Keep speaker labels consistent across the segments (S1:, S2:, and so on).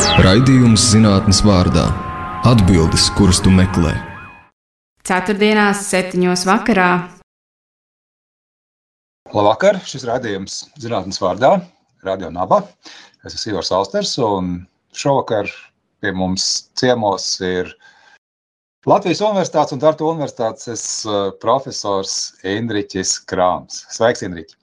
S1: Raidījums zinātnes vārdā - atbildes, kuras tu meklē.
S2: Ceturtdienās, septiņos vakarā.
S3: Labvakar! Šis raidījums zinātnes vārdā - Radio Naba. Es esmu Ivars Alsters, un šovakar pie mums ciemos ir Latvijas Universitātes un Tartu Universitātes profesors Indriķis Krāms. Sveiks, Indriķi!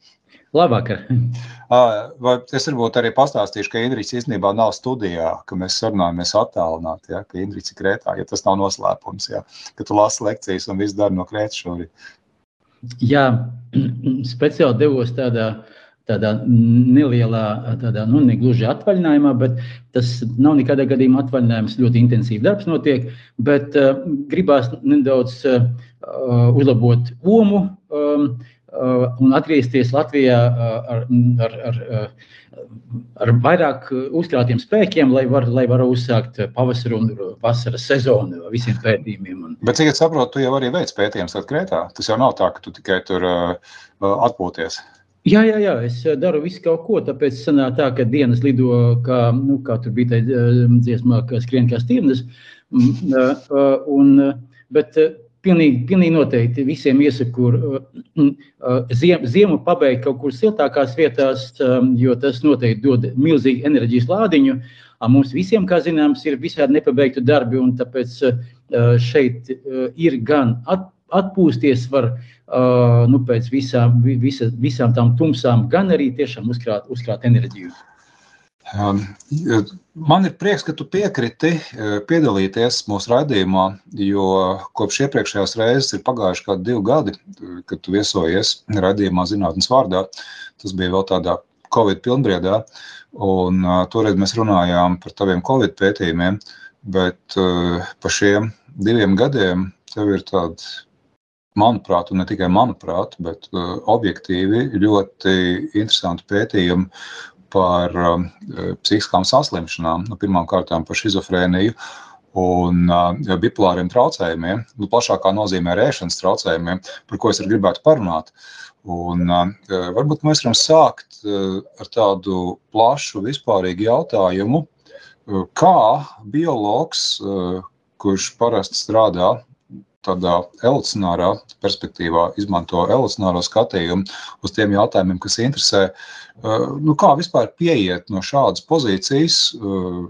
S4: Labvakar!
S3: Vai es varbūt arī pastāstīšu, ka Indričs īstenībā nav studijā, ka mēs sarunājamies attālināti, ja, ka Indričs ir Krētā, ja tas nav noslēpums, ja, ka tu lasi lekcijas un viss dara no Krētas šorīt.
S4: Jā, speciāli devos tādā, tādā nelielā, tādā, nu, negluži atvaļinājumā, bet tas nav nekādā gadījumā atvaļinājums, ļoti intensīvi darbs notiek, bet uh, gribās nedaudz uh, uzlabot omu, um, un atgriezties Latvijā uh, ar, ar, ar, uh, ar vairāk uzkrātiem spēkiem, lai varētu lai var uzsākt pavasara un vasaras sezonu visiem pētījumiem.
S3: Bet, cik es saprotu, tu jau arī veic pētījumus Latvijā. Tas jau nav tā, ka tu tikai tur uh, atpūties.
S4: Jā, jā, jā, es daru visu kaut ko. Tāpēc sanāk tā, ka dienas lido, kā, nu, kā tur bija tā dziesmā, ka skrien kā stirnas. Mm, un, bet Pilnīgi, pilnīgi noteikti visiem iesaku uh, uh, ziem, ziemu pabeigt kaut kur siltākās vietās, um, jo tas noteikti dod milzīgu enerģijas lādiņu. Mums visiem, kā zināms, ir visādi nepabeigti darbi, un tāpēc uh, šeit ir gan atpūsties, var nu, pēc visām, visa, visām tām tumsām, gan arī tiešām uzkrāt, uzkrāt enerģiju.
S3: Um, man ir prieks, ka tu piekriti uh, piedalīties mūsu raidījumā, jo kopš iepriekšējās reizes ir pagājuši kādi divi gadi, uh, kad tu viesojies raidījumā zinātnes vārdā. Tas bija vēl tādā Covid pilnbriedā, un uh, toreiz mēs runājām par taviem Covid pētījumiem, bet pa šiem diviem gadiem tev ir tāda, manuprāt, un ne tikai manuprāt, bet objektīvi ļoti interesanti pētījumi par um, psihiskām saslimšanām, nu, pirmkārt par schizofrēniju un uh, bipolāriem traucējumiem, nu, plašākā nozīmē rēšanas traucējumiem, par ko es arī gribētu parunāt. Un, uh, varbūt mēs varam sākt ar tādu plašu, vispārīgu jautājumu, kā biologs, kurš parasti strādā tādā evolucionārā perspektīvā, izmanto evolucionāro skatījumu uz tiem jautājumiem, kas interesē. Uh, nu, kā vispār pieiet no šādas pozīcijas? Uh,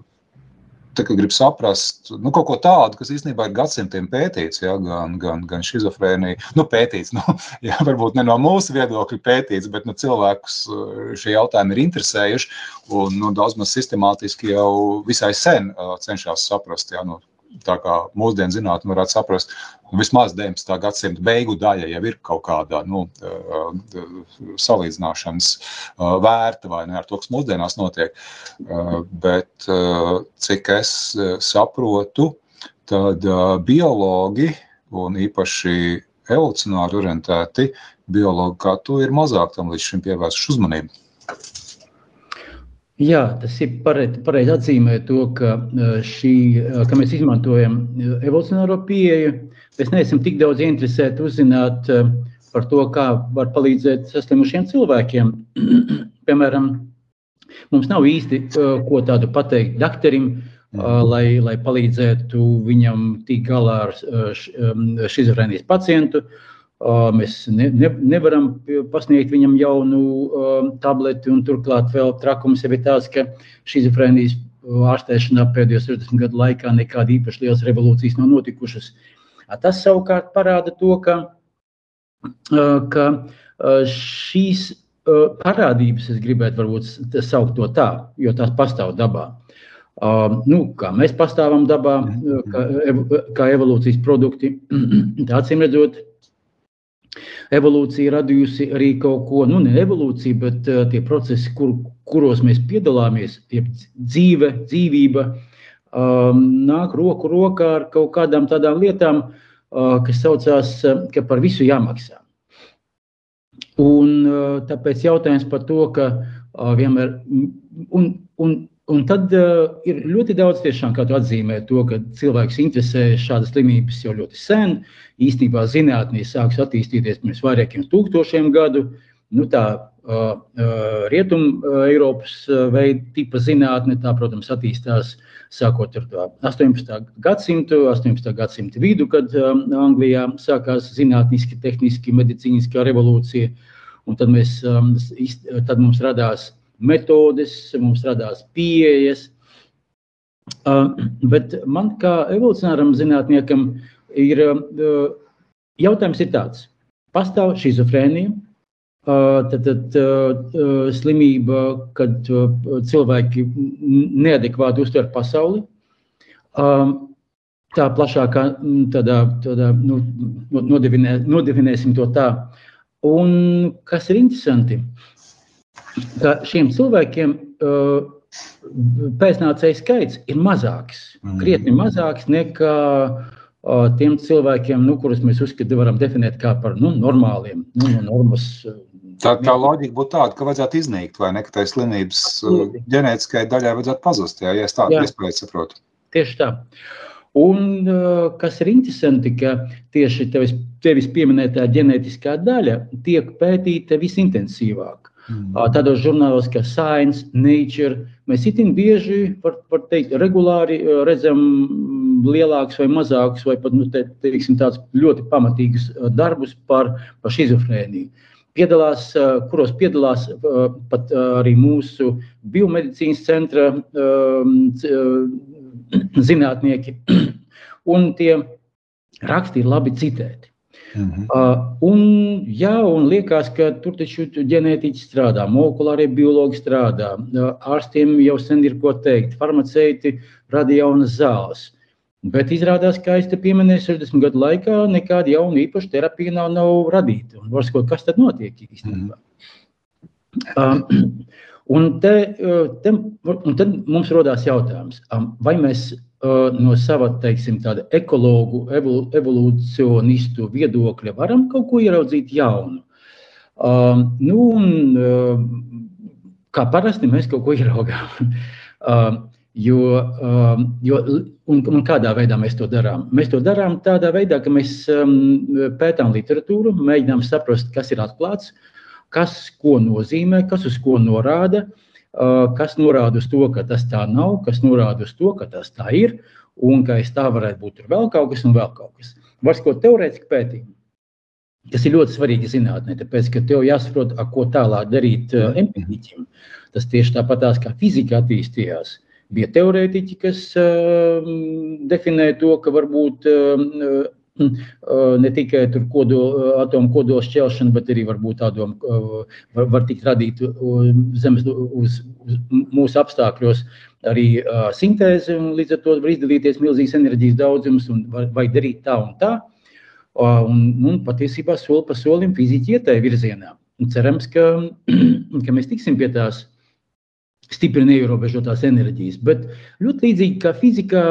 S3: tā grib saprast nu, kaut ko tādu, kas īstenībā ir gadsimtiem pētīts, ja, gan, gan, gan schizofrēnija, nu, pētīts, nu, ja, varbūt ne no mūsu viedokļa pētīts, bet nu, cilvēkus uh, šie jautājumi ir interesējuši un nu, daudz maz sistemātiski jau visai sen cenšas saprast, ja, nu, tā kā mūsdienu zinātnē varētu saprast, vismaz 19. gadsimta beigu daļa jau ir kaut kāda nu, salīdzināšanas vērta vai ne ar to, kas mūsdienās notiek. Bet cik es saprotu, tad biologi un īpaši evolucionāri orientēti biologi kā tu ir mazāk tam līdz šim pievērsuši uzmanību.
S4: Jā, tas ir pareizi pareiz atzīmēt to, ka, šī, ka mēs izmantojam evolucionāro pieeju. Mēs neesam tik daudz interesēti uzzināt par to, kā var palīdzēt saslimušiem cilvēkiem. Piemēram, mums nav īsti ko tādu pateikt doktoram, lai, lai palīdzētu viņam tikt galā ar šizofrēnijas pacientu. Mēs ne, ne, nevaram pasniegt viņam jaunu tableti, un turklāt vēl trakums ir tāds, ka šizofrēnijas ārstēšanā pēdējo 60 gadu laikā nekāda īpaši liels revolūcijas nav notikušas. Tas savukārt parāda to, ka, ka šīs parādības, es gribētu varbūt saukt to tā, jo tās pastāv dabā. Uh, nu, kā mēs pastāvam dabā, kā, kā evolūcijas produkti, tā acīm redzot, Evolūcija radījusi arī kaut ko, nu, ne evolūcija, bet uh, tie procesi, kur, kuros mēs piedalāmies, tie dzīve, dzīvība, um, nāk roku rokā ar kaut kādām tādām lietām, uh, kas saucās, uh, ka par visu jāmaksā. Un uh, tāpēc jautājums par to, ka uh, vienmēr, un, un Un tad uh, ir ļoti daudz, tiešām, kā tu atzīmē, to, ka cilvēks interesē šādas slimības jau ļoti sen. Īstenībā zinātnē sāks attīstīties pirms vairākiem tūkstošiem gadu. nu, tā uh, rietumu Eiropas veida tipa zinātne, tā, protams, attīstās sākot ar 18. gadsimtu, 18. gadsimta vidu, kad Anglijā sākās zinātniski, tehniski, medicīniskā revolūcija. Un tad, mēs, tad mums radās metodes, mums radās pieejas. Bet man kā evolucionāram zinātniekam ir jautājums ir tāds. Pastāv šizofrēnija, tad, tad slimība, kad cilvēki neadekvāti uztver pasauli. Tā plašākā tādā, tādā, nu, nodefinē, nodefinēsim to tā. Un kas ir interesanti, ka šiem cilvēkiem uh, pēcnācēju skaits ir mazāks, krietni mazāks nekā uh, tiem cilvēkiem, nu, kurus mēs uzskatām, varam definēt kā par nu, normāliem, nu, no normas
S3: Tā, tā loģika būtu tāda, ka vajadzētu iznīkt, vai ne? Ka tai slimības uh, ģenētiskai daļai vajadzētu pazust, jā, ja es tādu iespēju saprotu.
S4: Tieši tā. Un uh, kas ir interesanti, ka tieši tevis, tevis pieminētā ģenētiskā daļa tiek pētīta visintensīvāk. Mm. Uh, tādos žurnālos kā Science, Nature, mēs itin bieži, var, var teikt, regulāri redzam lielākus vai mazākus, vai pat nu, te, teiksim, ļoti pamatīgus darbus par, par šizofrēniju piedalās, kuros piedalās pat arī mūsu biomedicīnas centra zinātnieki. Un tie raksti ir labi citēti. -hmm. uh, un, jā, un liekas, ka tur taču ģenētiķi strādā, molekulārie biologi strādā, uh, ārstiem jau sen ir ko teikt, farmaceiti rada jaunas zāles. Bet izrādās, ka es te pieminēju, 60 gadu laikā nekāda jauna īpaša terapija nav, nav radīta. Un, varskot, kas tad notiek īstenībā? Mm. Um, un, te, te, un tad mums rodās jautājums, um, vai mēs no sava teiksim, ekologu, evolu, evolūcionistu viedokļa varam kaut ko ieraudzīt jaunu. Um, nu, un, uh, kā parasti mēs kaut ko ieraugām. um, Jo, um, jo, un, un kādā veidā mēs to darām? Mēs to darām tādā veidā, ka mēs um, pētām literatūru, mēģinām saprast, kas ir atklāts, kas ko nozīmē, kas uz ko norāda, uh, kas norāda uz to, ka tas tā nav, kas norāda uz to, ka tas tā ir, un ka aiz tā varētu būt vēl kaut kas un vēl kaut kas. Var ko teorētiski pētīt. Tas ir ļoti svarīgi zinātnē, tāpēc, ka tev jāsaprot, ko tālāk darīt uh, empiriķim. Tas tieši tāpat kā fizika attīstījās. Bija teorētiķi, kas uh, definē to, ka varbūt uh, ne tikai kodola, atomu kodola šķelšana, bet arī varbūt tādom uh, var, var tikt radīta zemes uz, uz mūsu apstākļos arī uh, sintēze, un līdz ar to var izdalīties milzīgs enerģijas daudzums, un vai, vai darīt tā un tā. Uh, un, un patiesībā soli pa solim fiziķi iet tajā virzienā. Un cerams, ka, ka mēs tiksim pie tās stipri neierobežotās enerģijas. Bet ļoti līdzīgi kā fizikā,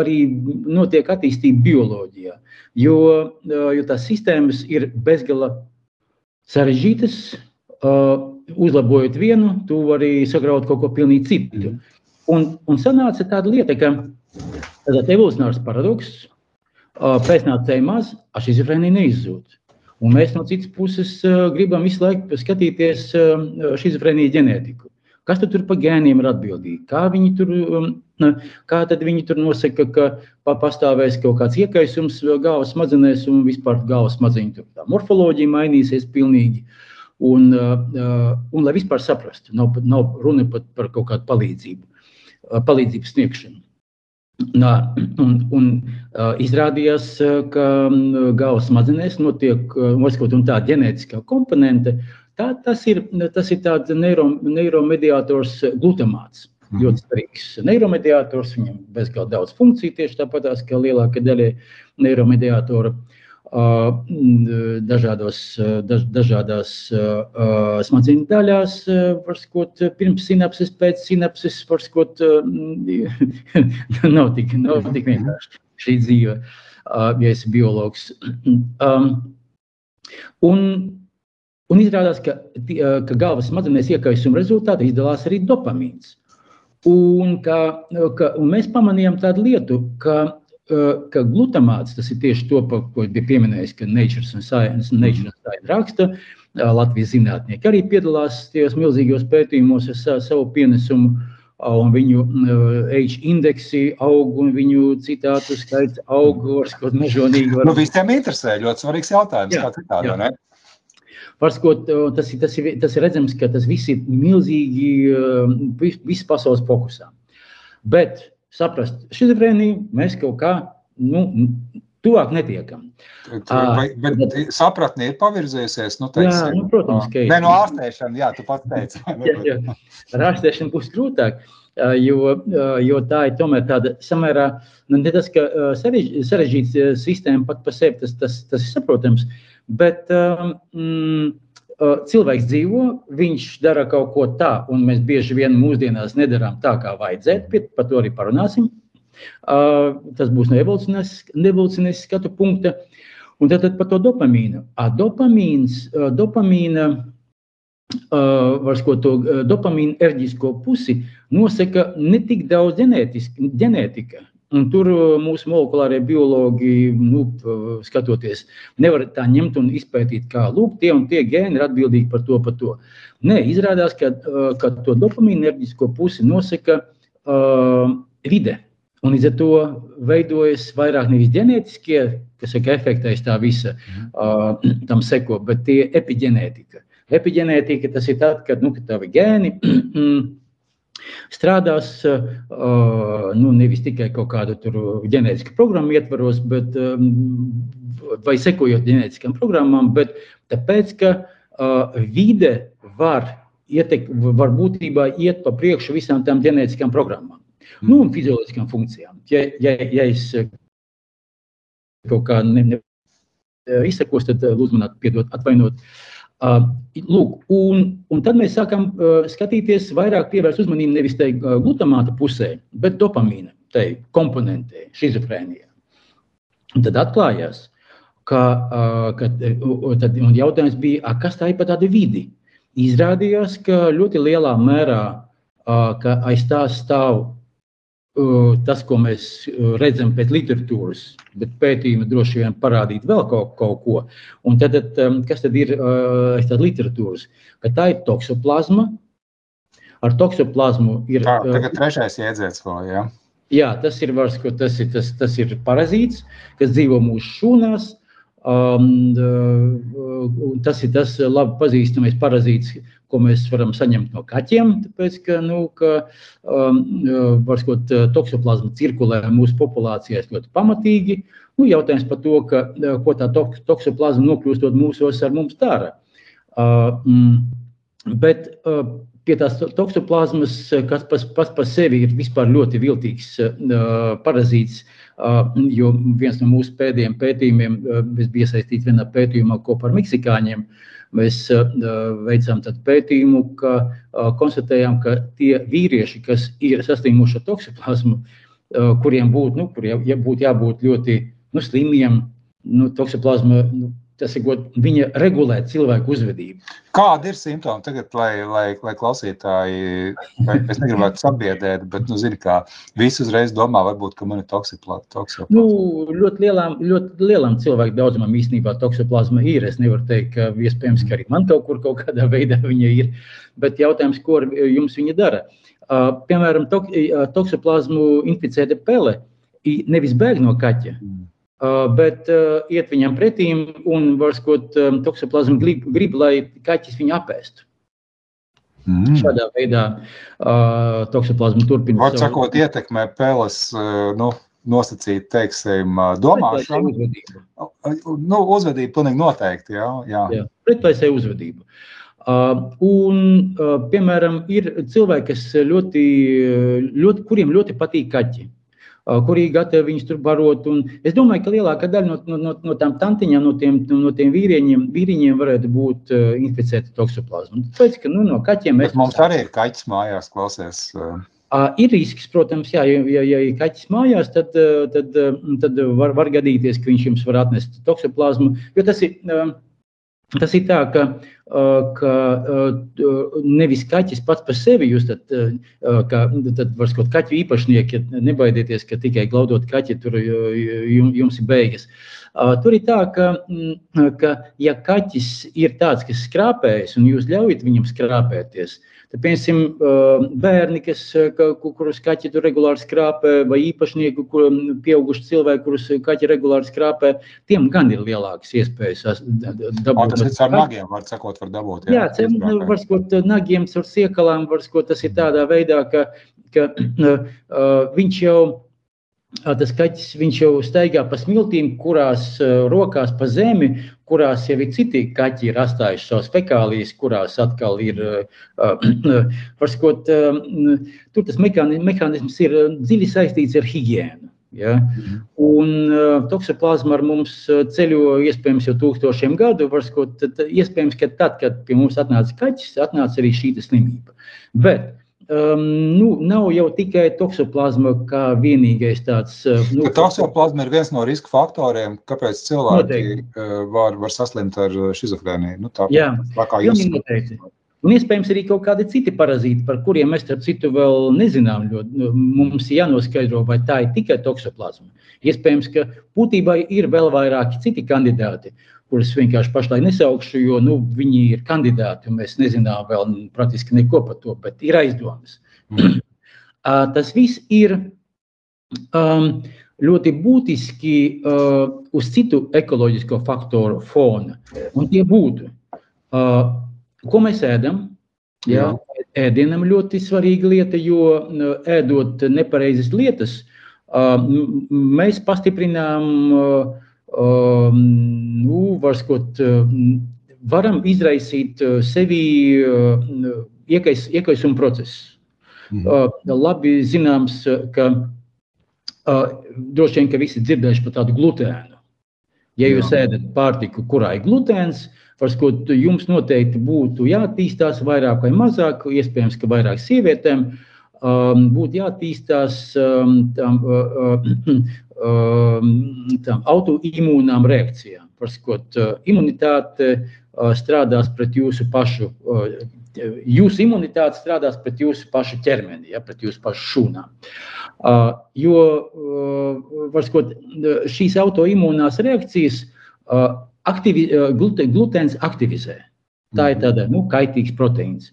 S4: arī notiek attīstība bioloģijā. Jo, jo tās sistēmas ir bezgala sarežģītas. Uzlabojot vienu, tu vari sagraut kaut ko pilnīgi citu. Mm. Un, un sanāca tāda lieta, ka tāds evolūcionārs paradoks pēcnācēji maz, a šizofrēnija neizzūd. Un mēs no citas puses gribam visu laiku skatīties šizofrēnijas ģenētiku. Kas tur par gēniem ir atbildīgi? Kā viņi tur, um, kā viņi tur nosaka, ka pastāvēs kaut kāds iekaisums galvas smadzenēs un vispār galvas smadzeņu morfoloģija mainīsies pilnīgi. Un, uh, uh, un lai vispār saprastu, nav, nav runa pat par kaut kādu palīdzību, uh, palīdzības sniegšanu. Nā, un, un izrādījās, ka um, galvas smadzenēs notiek uh, tā ģenētiskā komponente, uh, Tā, tas ir, tas ir tāds neiro, neiromediātors glutamāts. Mhm. Ļoti svarīgs neiromediātors, viņam bezgalīgi daudz funkciju, tieši tāpat kā lielākā daļa neiromediātora. Dažādos, daž, dažādās smadzeņu daļās, var sakot, pirms sinapses, pēc sinapses, var sakot, nav tik, nav tik vienkārši šī dzīve, ja esi biologs. Um, un Un izrādās, ka, ka galvas smadzenēs iekaisuma rezultātā izdalās arī dopamīns. Un, ka, ka, un mēs pamanījām tādu lietu, ka ka glutamāts, tas ir tieši to, ko bija pieminējis, ka Nature un Science, Nature and Science raksta, Latvijas zinātnieki arī piedalās tajos milzīgos pētījumos ar savu pienesumu, un viņu H indeksi aug, un viņu citātu skaits aug, var skot mežonīgi. Var...
S3: Nu, visiem interesē, ļoti svarīgs jautājums, jā, kā citādi, jā. ne?
S4: Varskot, tas, ir, tas, ir, tas ir redzams, ka tas viss ir milzīgi, viss pasaules fokusā. Bet saprast, šizofrēniju mēs kaut kā nu, tuvāk netiekam.
S3: Vai, bet bet sapratne ir pavirzījusies. Nu, teiksim,
S4: jā, nu, protams, ka ir.
S3: Nē, no ārstēšana, jā, tu pats teici.
S4: jā, jā. Ar ārstēšanu būs grūtāk, jo, jo tā ir tomēr tāda samērā, nu, ne tas, ka sarežģīts sistēma pat par sevi, tas, tas, tas ir saprotams, bet mm, cilvēks dzīvo, viņš dara kaut ko tā, un mēs bieži vien mūsdienās nedarām tā, kā vajadzētu, par to arī parunāsim. Tas būs no evolūcijas skatu punkta. Un tad, tad par to dopamīnu. A, dopamīns, dopamīna, var skot to dopamīnu enerģisko pusi, nosaka ne tik daudz ģenētika, Un tur mūsu molekulārie biologi, nu, skatoties, nevar tā ņemt un izpētīt, kā lūk, tie un tie gēni ir atbildīgi par to, par to. Nē, izrādās, ka, ka to dopamīnu enerģisko pusi nosaka uh, vide. Un līdz ar to veidojas vairāk nevis ģenētiskie, kas ir efektais tā visa, uh, tam seko, bet tie epigenētika. Epigenētika tas ir tad, kad, nu, kad tavi gēni strādās nu, nevis tikai kaut kādu ģenētisku programmu ietvaros, bet, vai sekojot ģenētiskām programmām, bet tāpēc, ka vide var, ietek, var būtībā iet pa priekšu visām tām ģenētiskām programmām nu, un fizioloģiskām funkcijām. Ja, ja, ja es kaut kā ne, ne, izsakos, tad lūdzu man atpiedot, atvainot. Uh, Lūk, un, un tad mēs sākam skatīties, vairāk pievērst uzmanību nevis tai glutamāta pusē, bet dopamīna tai komponentē, schizofrēnijā. Un tad atklājās, ka, ka tad, jautājums bija, kas tā ir par tādu vidi. Izrādījās, ka ļoti lielā mērā aiz tā stāv tas, ko mēs redzam pēc literatūras, bet pētījumi droši vien parādīt vēl kaut, kaut ko. Un tad, kas tad ir tāda literatūras? Ka tā ir toksoplazma. Ar toksoplazmu ir.
S3: Tā, tagad trešais jēdziens vēl, jā.
S4: Jā, tas ir, vars, tas, ir, tas, tas ir parazīts, kas dzīvo mūsu šūnās. Um, tas ir tas labi pazīstamais parazīts, ko mēs varam saņemt no kaķiem. Tāpēc, ka, nu, ka um, varskot, toksoplazma cirkulē mūsu populācijās ļoti pamatīgi. Nu, jautājums par to, ka, ko tā toksoplazma nokļūstot mūsos ar mums dara. Uh, mm, bet uh, pie tās toksoplazmas, kas pats pas par sevi ir vispār ļoti viltīgs uh, parazīts, uh, jo viens no mūsu pēdējiem pētījumiem, uh, es biju iesaistīts vienā pētījumā kopā ar meksikāņiem, Mēs veicām pētījumu, ka konstatējām, ka tie vīrieši, kas ir saslimuši ar toksoplazmu, kuriem būtu, nu, kuriem būtu jābūt ļoti nu, slimiem, nu, toksoplazma nu, tas ir, viņa regulē cilvēku uzvedību.
S3: Kādi ir simptomi tagad, lai, lai, lai klausītāji, vai es negribētu sabiedrēt, bet, nu, zini, kā visi uzreiz domā, varbūt, ka man ir toksoplazma.
S4: Nu, ļoti lielām, ļoti lielām cilvēku daudzumam īstenībā toksoplazma ir. Es nevaru teikt, ka iespējams, ka arī man kaut kur kaut kādā veidā viņa ir, bet jautājums, ko jums viņa dara? Uh, piemēram, tok, toksoplazmu inficēta pele nevis bēg no kaķa. Mm Uh, bet uh, iet viņam pretī un, var sakot, toksoplazma grib, grib, lai kaķis viņu apēstu. Mm. Šādā veidā uh, toksoplazma turpina.
S3: Var sakot, savu... ietekmē peles, uh, nu, nosacīt, teiksim, uh, domāšanu. Uzvedību. Nu, uzvedību pilnīgi noteikti, jā. jā. jā
S4: pretlaisēja uzvedību. Uh, un, uh, piemēram, ir cilvēki, kas ļoti, ļoti, kuriem ļoti patīk kaķi. Kurī gatavi viņus tur barot. Un es domāju, ka lielākā daļa no, no, no tām tantiņām, no tiem, no tiem vīrieņiem, vīriņiem varētu būt uh, inficēti toksoplazmu. Tāpēc, ka nu, no kaķiem
S3: mēs. Mums arī ir kaķis mājās, klausies. Uh,
S4: ir risks, protams, jā, ja, ja, ja ir kaķis mājās, tad, tad, tad var, var gadīties, ka viņš jums var atnest toksoplazmu. Jo tas ir, tas ir tā, ka ka nevis kaķis pats par sevi jūs tad, ka, tad var skot kaķu īpašnieki, nebaidieties, ka tikai glaudot kaķi tur jums ir beigas. Tur ir tā, ka, ka ja kaķis ir tāds, kas skrāpējas un jūs ļaujat viņam skrāpēties, tad piemēram, bērni, kas, kurus kaķi tur regulāri skrāpē, vai īpašnieki, kuriem pieauguši cilvēki, kurus kaķi regulāri skrāpē, tiem gan ir lielākas iespējas
S3: dabūt. Tas ir ar nagiem, var sakot, var dabūt.
S4: Jā, jā var sakot, nagiem caur siekalām, var sakot, tas ir tādā veidā, ka, ka uh, viņš jau tas kaķis jau staigā pa smiltīm, kurās uh, rokās pa zemi, kurās jau ir citi kaķi, ir atstājuši savas fekālijas, kurās atkal ir. Uh, varskot, uh, tur tas mehānisms ir dziļi saistīts ar higiēnu. Ja? Un uh, toksoplazma ar mums ceļo iespējams jau tūkstošiem gadu. Varskot, tad, iespējams, ka tad, kad pie mums atnāca kaķis, atnāca arī šī slimība. Bet Um, nu, nav jau tikai toksoplazma kā vienīgais tāds.
S3: Uh, nu, toksoplazma ir viens no riska faktoriem, kāpēc cilvēki noteikti. Var, var saslimt ar šizofrēniju. Nu, tā,
S4: Jā, tā kā jūs noteikti. Un iespējams arī kaut kādi citi parazīti, par kuriem mēs starp citu vēl nezinām. Ļoti, nu, mums ir jānoskaidro, vai tā ir tikai toksoplazma. Iespējams, ka būtībā ir vēl vairāki citi kandidāti kurus vienkārši pašlaik nesaukšu, jo nu, viņi ir kandidāti, un mēs nezinām vēl praktiski neko par to, bet ir aizdomas. Mm. Tas viss ir um, ļoti būtiski uh, uz citu ekoloģisko faktoru fona. Un tie būtu, uh, ko mēs ēdam. Jā, ēdienam ļoti svarīga lieta, jo ēdot nepareizas lietas, uh, mēs pastiprinām uh, nu, var skot, varam izraisīt uh, sevi uh, iekais, iekaisuma procesu. Mhm. Uh, labi zināms, ka droši vien, ka visi dzirdējuši par tādu glutēnu. Ja jūs Jā. ēdat pārtiku, kurā ir glutēns, varbūt jums noteikti būtu jāattīstās vairāk vai mazāk, iespējams, ka vairāk sievietēm um, būtu jāattīstās um, tam, uh, uh, tām autoimūnām reakcijām. Parskot, imunitāte strādās pret jūsu pašu, jūsu imunitāte strādās pret jūsu pašu ķermeni, ja, pret jūsu pašu šūnām. Jo varskot, šīs autoimūnās reakcijas aktivi, glutēns aktivizē. Tā ir tāda nu, kaitīgs proteīns.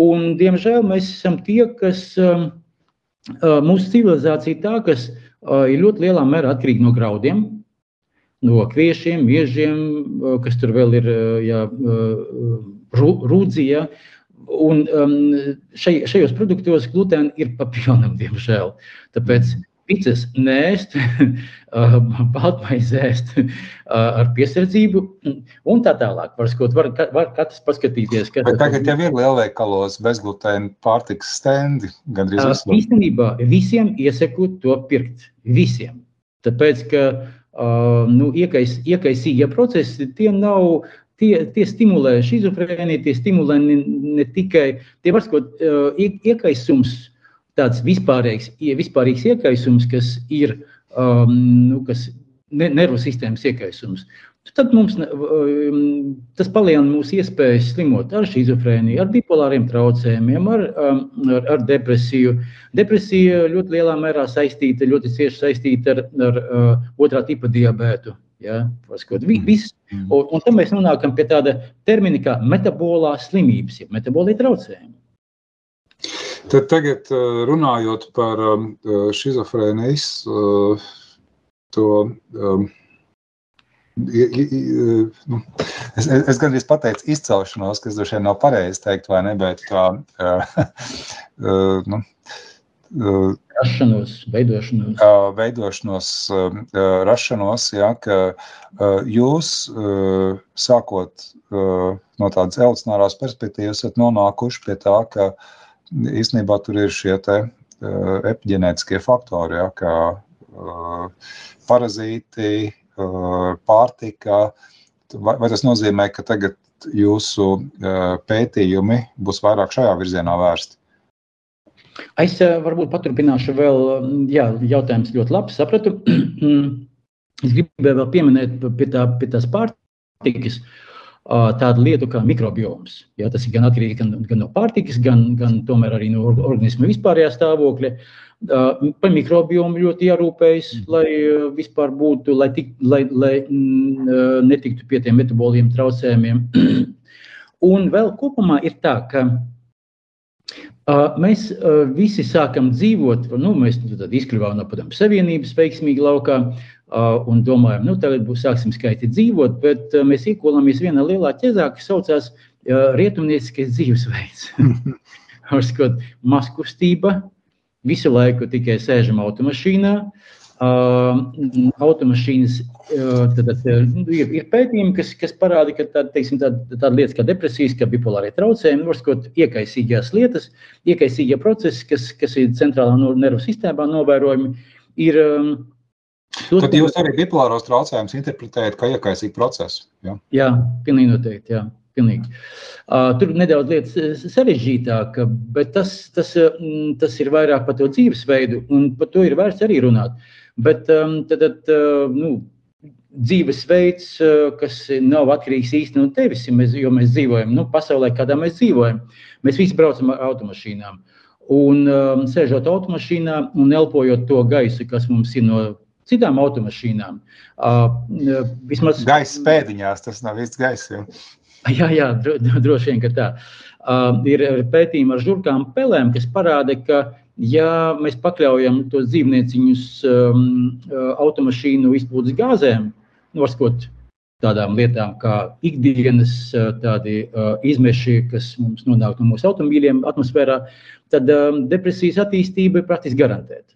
S4: Un, diemžēl mēs esam tie, kas mūsu civilizācija tā, kas ir ļoti lielā mērā atkarīgi no graudiem, no kviešiem, miežiem, kas tur vēl ir jā, rūdzija. Un um, šai, šajos produktos glutēna ir papilnam, diemžēl. Tāpēc picas nēst, baltmaizi ēst ar piesardzību un tā tālāk. Var, skot, var, var katrs paskatīties.
S3: Kas Bet tagad jau ir lielveikalos bezglutēna pārtiks stendi gandrīz visur.
S4: Īstenībā visiem iesaku to pirkt. Visiem. Tāpēc, ka uh, nu, iekais, iekaisīgie procesi, tie nav tie, tie stimulē šizofrēniju, tie stimulē ne, ne tikai tie var skot, uh, iekaisums tāds vispārīgs, vispārīgs iekaisums, kas ir um, nu, kas nervu sistēmas iekaisums. Tad mums um, tas palielina mūsu iespējas slimot ar schizofrēniju, ar bipolāriem traucējumiem, ar, um, ar, ar depresiju. Depresija ļoti lielā mērā saistīta, ļoti cieši saistīta ar, ar uh, otrā tipa diabētu. Ja, Viss, un, un tad mēs nonākam pie tāda termina kā metabolās slimības, ja metabolī traucējumi.
S3: Tad tagad eh, runājot par šizofrēnijas, eh, eh, to. Nu, es, es gandrīz pateicu izcelšanos, kas droši vien nav pareizi teikt, vai ne, bet tā,
S4: nu, rašanos, veidošanos.
S3: Veidošanos, rašanos, jā, ka jūs, sākot no tādas evolucionārās perspektīvas, esat nonākuši pie tā, ka īstenībā tur ir šie te, uh, epigenētiskie faktori, ja, kā uh, parazīti, uh, pārtika. Vai, vai tas nozīmē, ka tagad jūsu uh, pētījumi būs vairāk šajā virzienā vērsti?
S4: Es uh, varbūt paturpināšu vēl, jā, jautājums ļoti labi sapratu. es gribēju vēl pieminēt pie, tā, pie tās pārtikas. Tādu lietu kā mikrobioms. Ja, tas ir gan atkarīgs gan, gan no pārtikas, gan, gan arī no organisma vispārējā stāvokļa. Par mikrobiomu ļoti jārūpējas, mm. lai vispār būtu, lai, tik, lai, lai netiktu pie tiem metaboliem traucējumiem. Un vēl kopumā ir tā, ka Mēs visi sākam dzīvot, nu, mēs izkļuvām no Padomju Savienības veiksmīgi laukā un domājam, nu, tagad būs sāksim skaiti dzīvot, bet mēs iekolāmies vienā lielā ķezā, kas saucās rietumnieciskais dzīvesveids. Varskot, maskustība, visu laiku tikai sēžam automašīnā, automašīnas tad, tad, nu, ir, ir pētījumi, kas, kas parāda, ka tāda, teiksim, tāda, tāda lietas kā depresijas, kā bipolārie traucējumi, varskot iekaisīgās lietas, iekaisīgie procesi, kas, kas ir centrālā nervu sistēmā novērojami, ir. Um,
S3: Tad jūs arī bipolāros traucējumus interpretējat kā iekaisīgu procesu. Ja?
S4: Jā, pilnīgi noteikti. Jā. Pilnīgi. Uh, tur nedaudz lietas sarežģītāk, bet tas, tas, tas ir vairāk par to dzīvesveidu, un par to ir vērts arī runāt. Bet um, tad, tad, nu, dzīvesveids, kas nav atkarīgs īstenībā no tevis, mēs, jo mēs dzīvojam nu, pasaulē, kādā mēs dzīvojam. Mēs visi braucam ar automašīnām. Un um, sēžot automašīnā un elpojot to gaisu, kas mums ir no citām automašīnām.
S3: Uh, vismaz gaisa pēdiņās, tas nav īsti gaisa.
S4: Jā, jā dro, droši vien, ka tā. Uh, ir pētījumi ar žurkām pelēm, kas parāda, ka ja mēs pakļaujam tos dzīvnieciņus um, automašīnu izplūdes gāzēm, noskot tādām lietām kā ikdienas tādi, uh, izmeši, kas mums nonāk no mūsu automobīļiem atmosfērā, tad um, depresijas attīstība ir praktiski garantēta.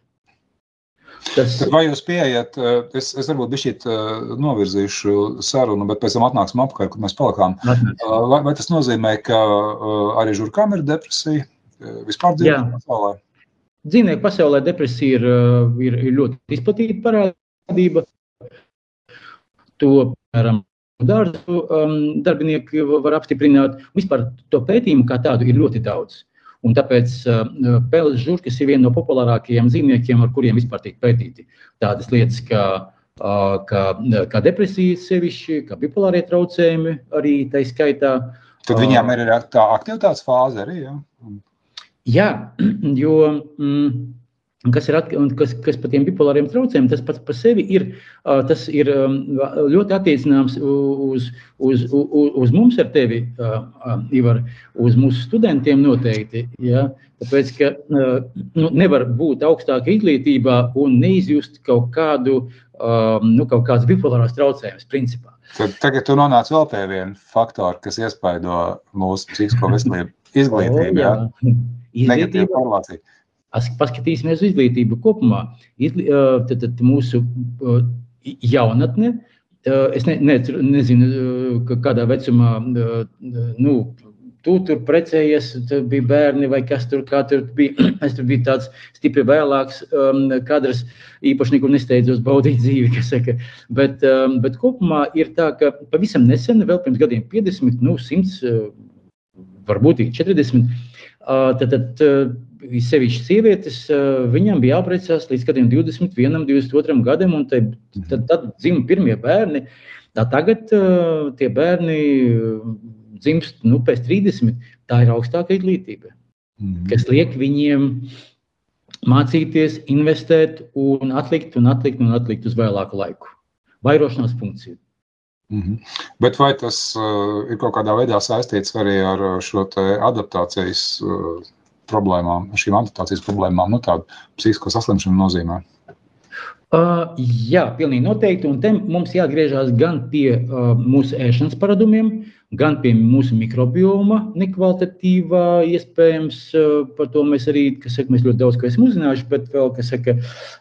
S3: Tas... Vai jūs pieejat, uh, es, es varbūt bišķīt uh, novirzīšu sarunu, bet pēc tam atnāksim apkārt, kur mēs palikām. Vai, vai tas nozīmē, ka arī žurkām ir depresija vispār dzīvē pasaulē?
S4: Dzīvnieku pasaulē depresija ir, ir, ir ļoti izplatīta parādība. To, piemēram, dārzu um, darbinieki var apstiprināt. Vispār to pētījumu kā tādu ir ļoti daudz. Un tāpēc uh, pēles žurkas ir viena no populārākajiem dzīvniekiem, ar kuriem vispār tiek pētīti. Tādas lietas kā, uh, kā, kā depresija, sevišķi, kā bipolārie traucējumi arī tā skaitā.
S3: Tad viņām ir tā aktivitātes fāze arī. Ja?
S4: Jā, jo mm, kas ir at, kas, kas par tiem bipolāriem traucējumiem, tas pats par sevi ir, tas ir ļoti attiecināms uz, uz, uz, uz mums ar tevi, Ivar, uz mūsu studentiem noteikti. Ja? Tāpēc, ka nu, nevar būt augstāka izglītībā un neizjust kaut kādu, nu, kaut kāds bipolārās traucējums principā.
S3: Tad tagad tu nonāc vēl pie viena faktora, kas iespaido mūsu psihisko veselību. Izglītība. Oh, jā.
S4: Izglītība. Paskatīsimies uz izglītību kopumā. Izglī, tad, tad mūsu jaunatne, es ne, ne, nezinu, kādā vecumā nu, tu tur precējies, tur bija bērni vai kas tur, tur bija. Es tur biju tāds stipri vēlāks um, kadrs, īpaši nekur nesteidzos baudīt dzīvi, kas saka. Bet, um, bet kopumā ir tā, ka pavisam nesen, vēl pirms gadiem 50, nu 100, varbūt 40, Tad, tad sevišķi sievietes, viņam bija jāprecās līdz 21, 22 gadam, un tad, tad, tad dzimta pirmie bērni. Tā tagad tie bērni dzimst nu, pēc 30. Tā ir augstākā izglītība, mm. kas liek viņiem mācīties, investēt un atlikt un atlikt un atlikt uz vēlāku laiku. Vairošanās funkciju.
S3: Mm -hmm. Bet vai tas uh, ir kaut kādā veidā saistīts arī ar šo adaptācijas uh, problēmām, šīm adaptācijas problēmām, nu, tādu psihisko saslimšanu nozīmē?
S4: Uh, jā, pilnīgi noteikti. Un te mums jāatgriežas gan pie uh, mūsu ēšanas paradumiem, gan pie mūsu mikrobioma nekvalitatīvā. Iespējams, uh, par to mēs arī saka, mēs ļoti daudz ko esam uzzinājuši, bet vēl, kas saka,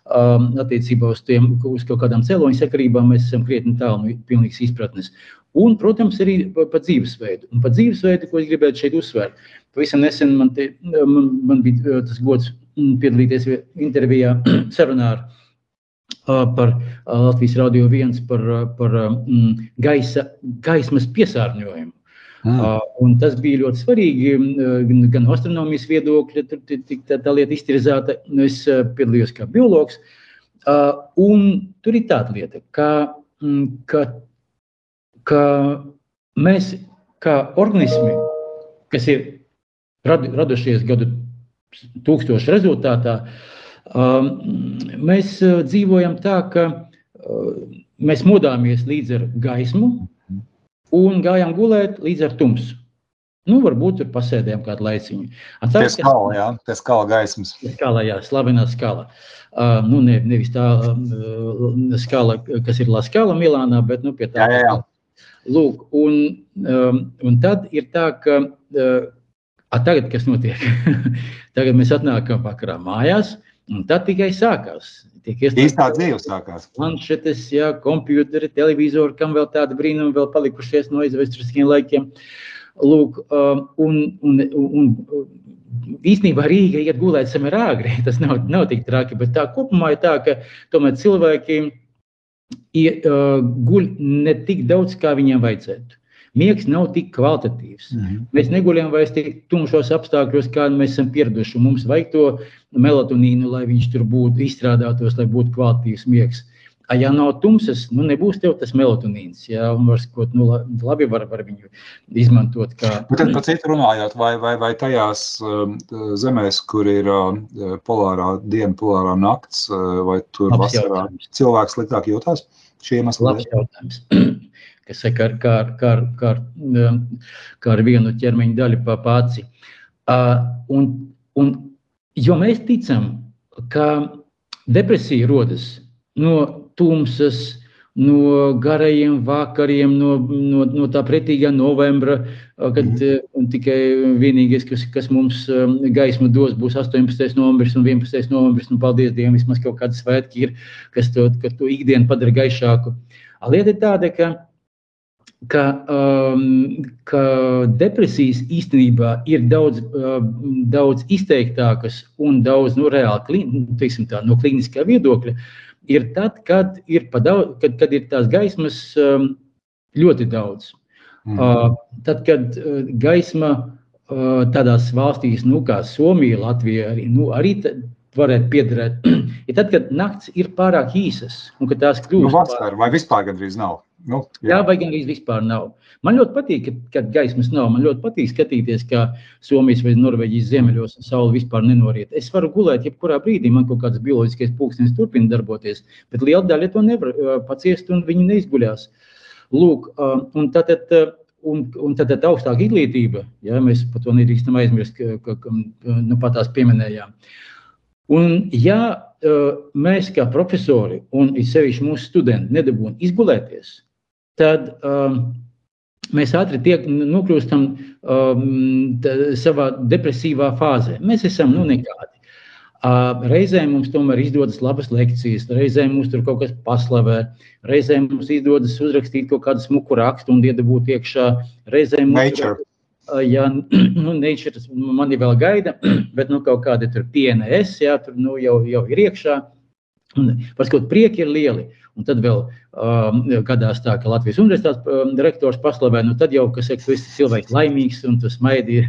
S4: um, attiecībā uz, tiem, uz kaut kādām cēloņu sakarībām mēs esam krietni tālu no pilnīgas izpratnes. Un, protams, arī par, par dzīvesveidu. Un par dzīvesveidu, ko es gribētu šeit uzsvērt. Pavisam nesen man, te, man, man bija tas gods piedalīties intervijā sarunā ar par Latvijas radio viens par, par mm, gaisa, gaismas piesārņojumu. Mm. Uh, un tas bija ļoti svarīgi gan, gan no astronomijas viedokļa, tur tā, tā lieta iztirzēta. Es piedalījos kā biologs. Uh, un tur ir tāda lieta, ka, ka, ka mēs kā organismi, kas ir radu, radušies gadu tūkstošu rezultātā, um, mēs uh, dzīvojam tā, ka uh, mēs modāmies līdz ar gaismu un gājām gulēt līdz ar tumsu. Nu, varbūt tur pasēdējām kādu laiciņu.
S3: Tā ir skala, jā, tā ir skala gaismas.
S4: Skala, jā, slavenā skala. Uh, nu, ne, nevis tā uh, skala, kas ir La Skala Milānā, bet nu, pie tā.
S3: Jā, jā, jā.
S4: Lūk, un, um, un tad ir tā, ka uh, a, tagad kas notiek? tagad mēs atnākam vakarā mājās, un tad tikai sākās.
S3: Īstā dzīve sākās.
S4: Planšetes, jā, kompjuteri, televizori, kam vēl tādi brīnumi vēl palikušies no aizvēsturiskiem laikiem. Lūk, um, un, un, un, un īstenībā Rīga iet gulēt samērā āgri. Tas nav, nav tik traki, bet tā kopumā ir tā, ka tomēr cilvēki uh, guļ ne tik daudz, kā viņiem vajadzētu. Miegs nav tik kvalitatīvs. Mm -hmm. Mēs neguļam vairs tik tumšos apstākļos, kā mēs esam pieraduši. Mums vajag to melatonīnu, lai viņš tur būtu izstrādātos, lai būtu kvalitatīvs miegs. Uh, ja nav tumsas, nu, nebūs tev tas melatonīns. Jā, un var skot, nu, labi var, var viņu izmantot. Kā...
S3: Bet tad par citu runājot, vai, vai, vai tajās um, zemēs, kur ir uh, polārā diena, polārā nakts, uh, vai tur Labs vasarā jautājums. cilvēks sliktāk jūtās? Šī iemesla
S4: Labs jautājums. Kas kā, kā, kā, kā, um, kā ar vienu ķermeņa daļu pa pāci. Uh, un, un, jo mēs ticam, ka depresija rodas no tumsas, no garajiem vakariem, no, no, no tā pretīgā novembra, kad mm. tikai vienīgais, kas, kas mums gaismu dos, būs 18. novembris un 11. novembris. Nu, paldies Dievam, vismaz kaut kāda svētki ir, kas to, to ikdienu padara gaišāku. Lieta ir tāda, ka ka, um, ka depresijas īstenībā ir daudz, uh, daudz izteiktākas un daudz nu, reāli teiksim, tā, no klīniskā viedokļa ir tad, kad ir, daudz, kad, kad ir tās gaismas um, ļoti daudz. Mm. Uh, tad, kad uh, gaisma uh, tādās valstīs, nu, kā Somija, Latvija, arī, nu, arī varētu piederēt, ir tad, kad nakts ir pārāk īsas un ka tās kļūst.
S3: Nu, vasar, vai vispār gandrīz nav?
S4: Nu, jā. jā, vai gan arī vispār nav. Man ļoti patīk, kad, kad gaismas nav. Man ļoti patīk skatīties, kā Somijas vai Norvēģijas ziemeļos saule vispār nenoriet. Es varu gulēt, jebkurā brīdī man kaut kāds bioloģiskais pulkstenis turpina darboties, bet liela daļa to nevar paciest un viņi neizguļās. Lūk, un tātad, un, un tātad augstāka izglītība, ja mēs par to nedrīkstam aizmirst, ka, ka nu, pat tās pieminējām. Un, ja mēs kā profesori un it sevišķi mūsu studenti nedabūjam izgulēties, tad um, mēs ātri tiek, nokļūstam um, savā depresīvā fāzē. Mēs esam nu, nekādi. Uh, reizēm mums tomēr izdodas labas lekcijas, reizēm mums tur kaut kas paslavē, reizēm mums izdodas uzrakstīt kaut kādu smuku rakstu un iedabūt iekšā. Reizēm mums
S3: Nature.
S4: Uh, jā, nu, nature mani vēl gaida, bet nu, kaut kādi tur PNS, jā, tur nu, jau, jau ir iekšā. Paskot, prieki ir lieli. Un tad vēl um, gadās tā, ka Latvijas universitātes um, rektors paslavē, nu tad jau, kas saka, tu esi cilvēks laimīgs un tu smaidi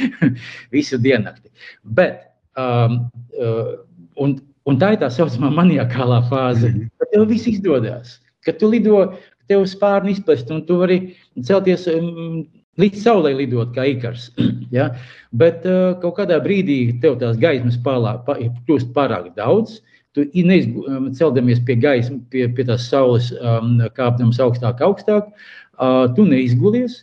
S4: visu diennakti. Bet, um, uh, un, un tā ir tā saucamā maniakālā fāze, mhm. kad tev viss izdodas, kad tu lido, tev spārni izplest un tu vari celties um, līdz saulē lidot kā ikars. ja? Bet uh, kaut kādā brīdī tev tās gaismas pārlā, pa, kļūst pārāk daudz, tu celdamies pie gaisa, pie, pie tās saules, um, kāpdams augstāk, augstāk, uh, tu neizgulies.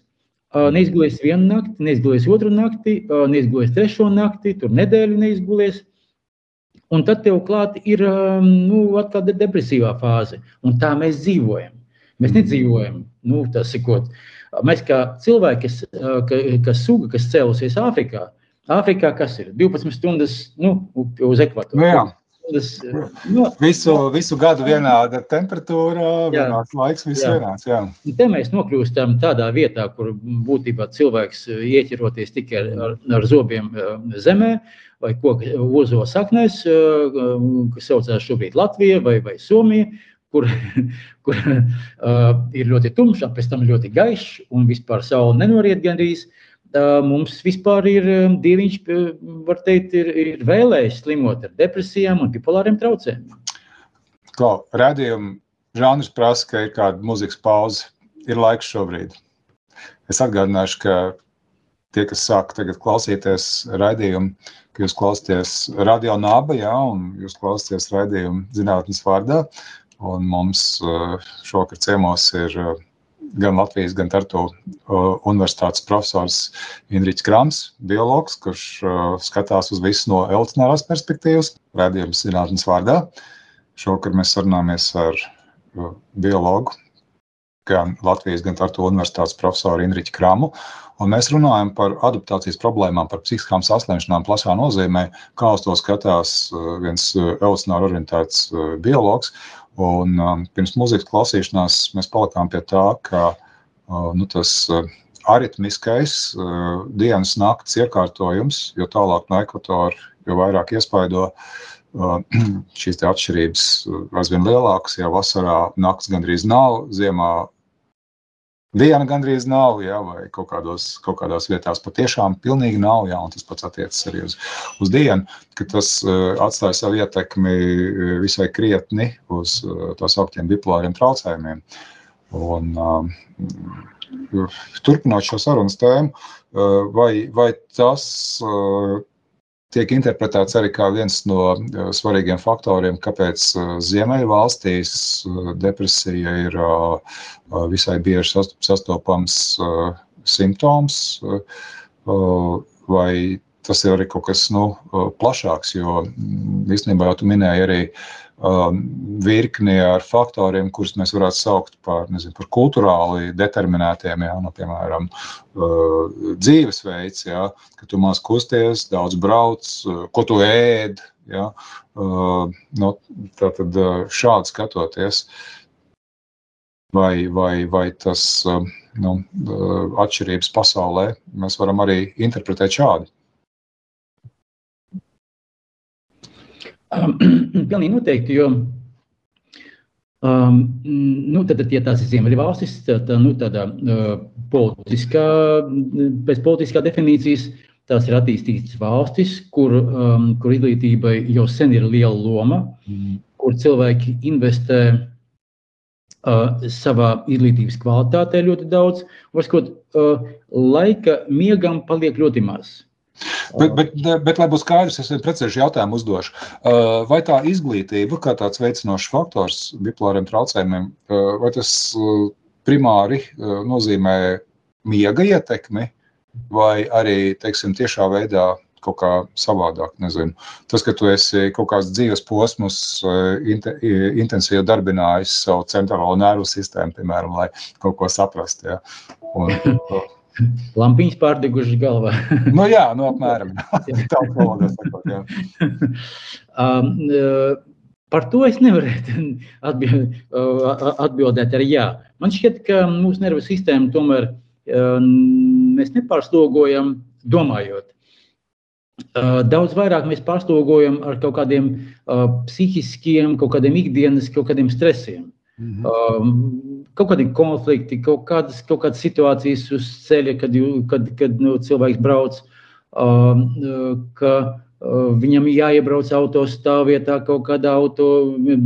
S4: Uh, neizgulies vienu nakti, neizgulies otru nakti, uh, neizgulies trešo nakti, tur nedēļu neizgulies. Un tad tev klāt ir um, nu, atkal depresīvā fāze. Un tā mēs dzīvojam. Mēs nedzīvojam, nu, tas sakot. Mēs kā cilvēki, kas, uh, ka, kas suga, kas cēlusies Āfrikā, Āfrikā kas ir 12 stundas nu, uz ekvatoru.
S3: Nu, jā. Tas, nu, visu, visu gadu vienāda temperatūra, jā. vienāds laiks, viss jā. vienāds. Jā.
S4: Te mēs nokļūstam tādā vietā, kur būtībā cilvēks ieķeroties tikai ar, ar, ar zobiem zemē vai koku ozo saknēs, kas saucās šobrīd Latvija vai, vai Somija, kur, kur uh, ir ļoti tumšs, pēc tam ļoti gaišs un vispār saule nenoriet gandrīz. Uh, mums vispār ir dieviņš, var teikt, ir, ir vēlējis slimot ar depresijām un bipolāriem traucējumiem.
S3: Klau, redzējumu žanrs prasa, ka ir kāda muzikas pauze. Ir laiks šobrīd. Es atgādināšu, ka tie, kas sāk tagad klausīties raidījumu, ka jūs klausāties radio naba, jā, un jūs klausāties raidījumu zinātnes vārdā. Un mums šovakar ciemos ir gan Latvijas, gan Tartu universitātes profesors Indričs Krams, biologs, kurš skatās uz visu no evolucionārās perspektīvas, redzējums zinātnes vārdā. Šovakar mēs sarunāmies ar biologu, gan Latvijas, gan Tartu universitātes profesoru Indriču Kramu. Un mēs runājam par adaptācijas problēmām, par psihiskām saslimšanām plašā nozīmē, kā uz to skatās viens evolucionāri orientēts biologs. Un, um, pirms mūzikas klausīšanās mēs palikām pie tā, ka uh, nu, tas uh, aritmiskais uh, dienas nakts iekārtojums, jo tālāk no ekvatora, jo vairāk iespaido uh, šīs atšķirības uh, aizvien lielākas. Ja vasarā nakts gandrīz nav, ziemā Diena gandrīz nav, jā, vai kaut, kādos, kaut kādās vietās patiešām pilnīgi nav, jā, tas pats attiecas arī uz, uz dienu, ka tas uh, atstāja savu ietekmi eh, visai krietni uz uh, tā sauktiem bipolāriem traucējumiem. Un, uh, turpinot šo sarunas tēmu, uh, vai, vai tas uh, tiek interpretēts arī kā viens no uh, svarīgiem faktoriem, kāpēc uh, Ziemeļvalstīs uh, depresija ir visai bieži sastopams simptoms, vai tas ir arī kaut kas nu, plašāks, jo mm, īstenībā jau tu minēji arī um, virkni ar faktoriem, kurus mēs varētu saukt par, nezinu, par kultūrāli determinētiem, jā, nu, piemēram, uh, dzīvesveids, jā, ka tu maz kusties, daudz brauc, uh, ko tu ēd, jā, uh, nu, tātad uh, šādi skatoties, vai, vai, vai tas uh, nu, atšķirības pasaulē mēs varam arī interpretēt šādi.
S4: Um, pilnīgi noteikti, jo um, nu, tad, ja tās ir Ziemeļvalstis, tad nu, tādā, uh, politiskā, pēc politiskā definīcijas tās ir attīstītas valstis, kur, um, kur izglītībai jau sen ir liela loma, mm. kur cilvēki investē uh, savā izglītības kvalitātē ļoti daudz, varbūt uh, laika miegam paliek ļoti maz.
S3: Bet, bet, bet, lai būtu skaidrs, es precīzi jautājumu uzdošu. Uh, vai tā izglītība, kā tāds veicinošs faktors bipolāriem traucējumiem, uh, vai tas uh, primāri nozīmē miega ietekmi, vai arī, teiksim, tiešā veidā kaut kā savādāk. Nezinu. Tas, ka tu esi kaut kāds dzīves posms, intensīvi darbinājis savu centrālo nervu sistēmu, piemēram, lai kaut ko saprastu. Ja? Un,
S4: Lampiņas pārdegušas galvā.
S3: nu, jā, nu, apmēram tā valodā sakot,
S4: um, uh, Par to es nevarētu uh, atbildēt ar jā. Man šķiet, ka mūsu nervu sistēma tomēr uh, mēs nepārslogojam domājot. Daudz vairāk mēs pārslogojam ar kaut kādiem psihiskiem, kaut kādiem ikdienas, kaut kādiem stresiem. Mm -hmm kaut kādi konflikti, kaut kādas, kaut kādas situācijas uz ceļa, kad, kad, kad nu, cilvēks brauc, uh, ka uh, viņam jāiebrauc autostāvvietā, kaut kādā auto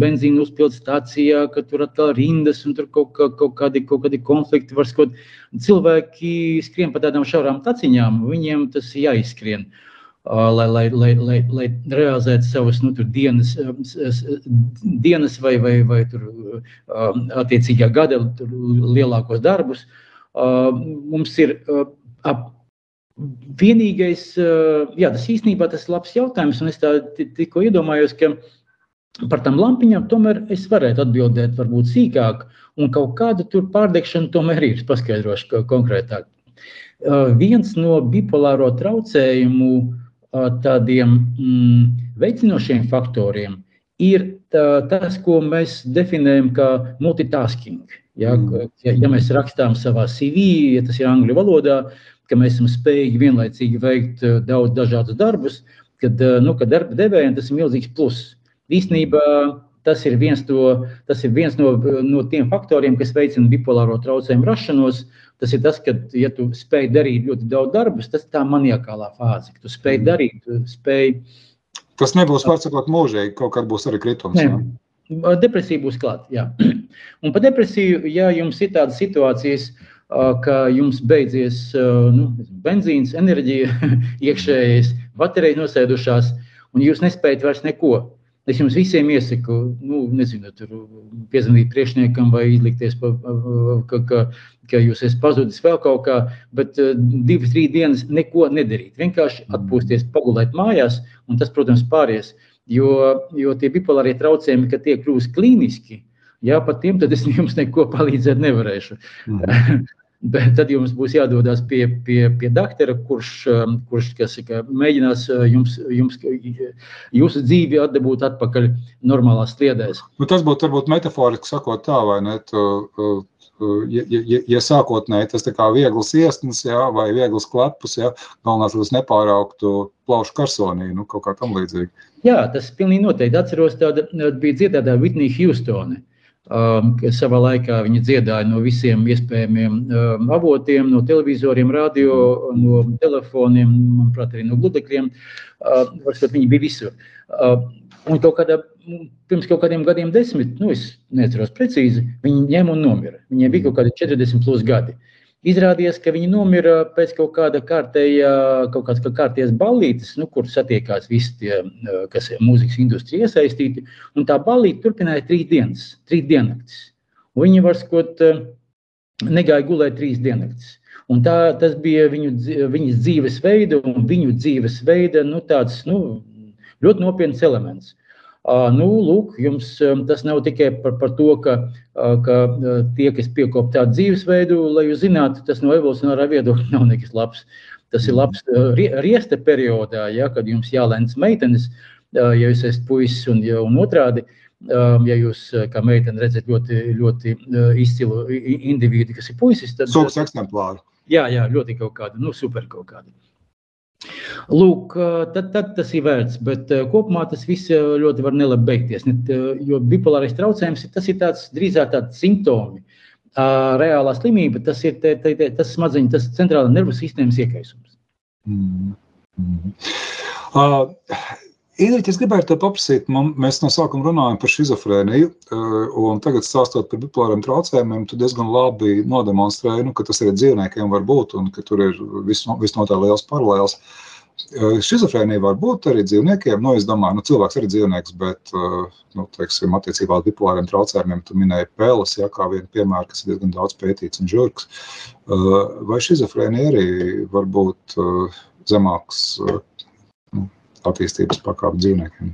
S4: benzīna uzpildes stācijā, ka tur atkal rindas un tur kaut, kaut, kaut, kādi, kaut kādi konflikti var skot. Cilvēki skrien pa tādām šaurām taciņām, viņiem tas jāizskrien. Uh, lai, lai, lai, lai, lai realizētu savas nu, dienas, dienas vai, vai, vai tur, attiecīgā gada lielākos darbus. Mums ir ap, vienīgais, jā, tas īstenībā tas ir labs jautājums, un es tā tikko iedomājos, ka par tām lampiņām tomēr es varētu atbildēt varbūt sīkāk, un kaut kāda tur pārdegšana tomēr ir, paskaidrošu konkrētāk. Viens no bipolāro traucējumu uh, tādiem mm, veicinošiem faktoriem ir tā, tas, ko mēs definējam kā multitasking. Ja, mm. ja, ja mēs rakstām savā CV, ja tas ir angļu valodā, ka mēs esam spējīgi vienlaicīgi veikt daudz dažādus darbus, kad, nu, kad darba devējiem tas ir milzīgs pluss. Īstenībā tas ir viens, to, tas ir viens no, no tiem faktoriem, kas veicina bipolāro traucējumu rašanos. Tas ir tas, ka, ja tu spēj darīt ļoti daudz darbus, tas ir tā maniakālā fāze, ka tu spēj mm. darīt, tu spēj.
S3: Tas nebūs sakot mūžīgi, kaut kad būs arī kritums.
S4: Ne. Depresija būs klāta. Un par depresiju, ja jums ir tādas situācijas, ka jums beidzies nu, benzīns, enerģija, iekšējais, baterijas nosēdušās, un jūs nespējat vairs neko. Es jums visiem iesaku, nu, nezinu, tur piezvanīt priekšniekam vai izlikties, pa, ka, ka, ka jūs esat pazudis vēl kaut kā, bet divas, trīs dienas neko nedarīt. Vienkārši atpūsties, pagulēt mājās, un tas, protams, pāries. Jo, jo tie bipolārie traucējumi, kad tie kļūst klīniski, jā, pat tiem tad es jums neko palīdzēt nevarēšu. Mm. Bet tad jums būs jādodas pie, pie, pie doktora, kurš, um, kurš saka, mēģinās uh, jums, jums, jūsu dzīvi atdabūt atpakaļ normālās sliedēs.
S3: Nu, tas būtu varbūt metaforiski sakot tā, vai ne? Tu, ja, ja, ja sākotnēji tas kā viegls iesnas, jā, vai viegls klepus, jā, galvenais, lai tas nepārauktu plaušu karsonī, nu, kaut kā tam līdzīgi.
S4: Jā, tas pilnīgi noteikti. Atceros, tāda bija dziedātāja Whitney Houstone. Um, savā laikā viņi dziedāja no visiem iespējamiem um, avotiem, no televizoriem, radio, no telefoniem, manuprāt, arī no gludekļiem. Uh, viņi bija visur. Uh, un kaut kādā, pirms kaut kādiem gadiem, desmit, nu, es neatceros precīzi, viņi ņēma un nomira. Viņiem bija kaut kādi 40 plus gadi. Uh, Izrādījās, ka viņi nomira pēc kaut kāda kārtējā, kaut kāds kārtējas ballītes, nu, kur satiekās visi tie, eh, kas ir mūzikas industrijā iesaistīti. Un tā ballīte turpināja trīs dienas, trīs diennaktis. Un viņi var skot, eh, negāja gulēt trīs diennaktis. Un tā, tas bija viņu, viņas dzīvesveida un viņu dzīvesveida nu, tāds nu, ļoti nopietns elements. Nu, lūk, jums tas nav tikai par, par to, ka, ka tie, kas piekop tādu dzīvesveidu, lai jūs zinātu, tas no evolucionārā viedokļa nav nekas labs. Tas ir labs riesta periodā, ja, kad jums jālēns meitenes, ja jūs esat puisis un, un otrādi. Ja jūs kā meitene redzat ļoti, ļoti izcilu individu, kas ir puisis,
S3: tad. Sūks eksemplāri.
S4: Jā, jā, ļoti kaut kāda, nu, super kaut kāda. Lūk, tad, tad tas ir vērts, bet kopumā tas viss ļoti var nelabi beigties. Jo bipolārais traucējums tas ir tāds, drīzāk tāds simptomi. Reālā slimība tas ir te, te, te, tas smadzeņu, tas centrālā nervu sistēmas iekaisums. Mm
S3: -hmm. uh, Ingrid, es gribētu te paprasīt, man, mēs no sākuma runājam par šizofrēniju, un tagad stāstot par bipolāriem traucējumiem, tu diezgan labi nodemonstrēji, nu, ka tas arī dzīvniekiem var būt, un ka tur ir visnotaļ liels paralēls. Uh, Šizofrēnija var būt arī dzīvniekiem. Nu, es domāju, ka nu, cilvēks ir dzīvnieks, bet nu, teiksim, attiecībā uz bipolāriem traucējumiem tu minēji pēles, ja, kā vienu piemēru, kas ir diezgan daudz pētīts un žurks. Vai šizofrēnija arī var būt zemāks attīstības pakāpi dzīvniekiem?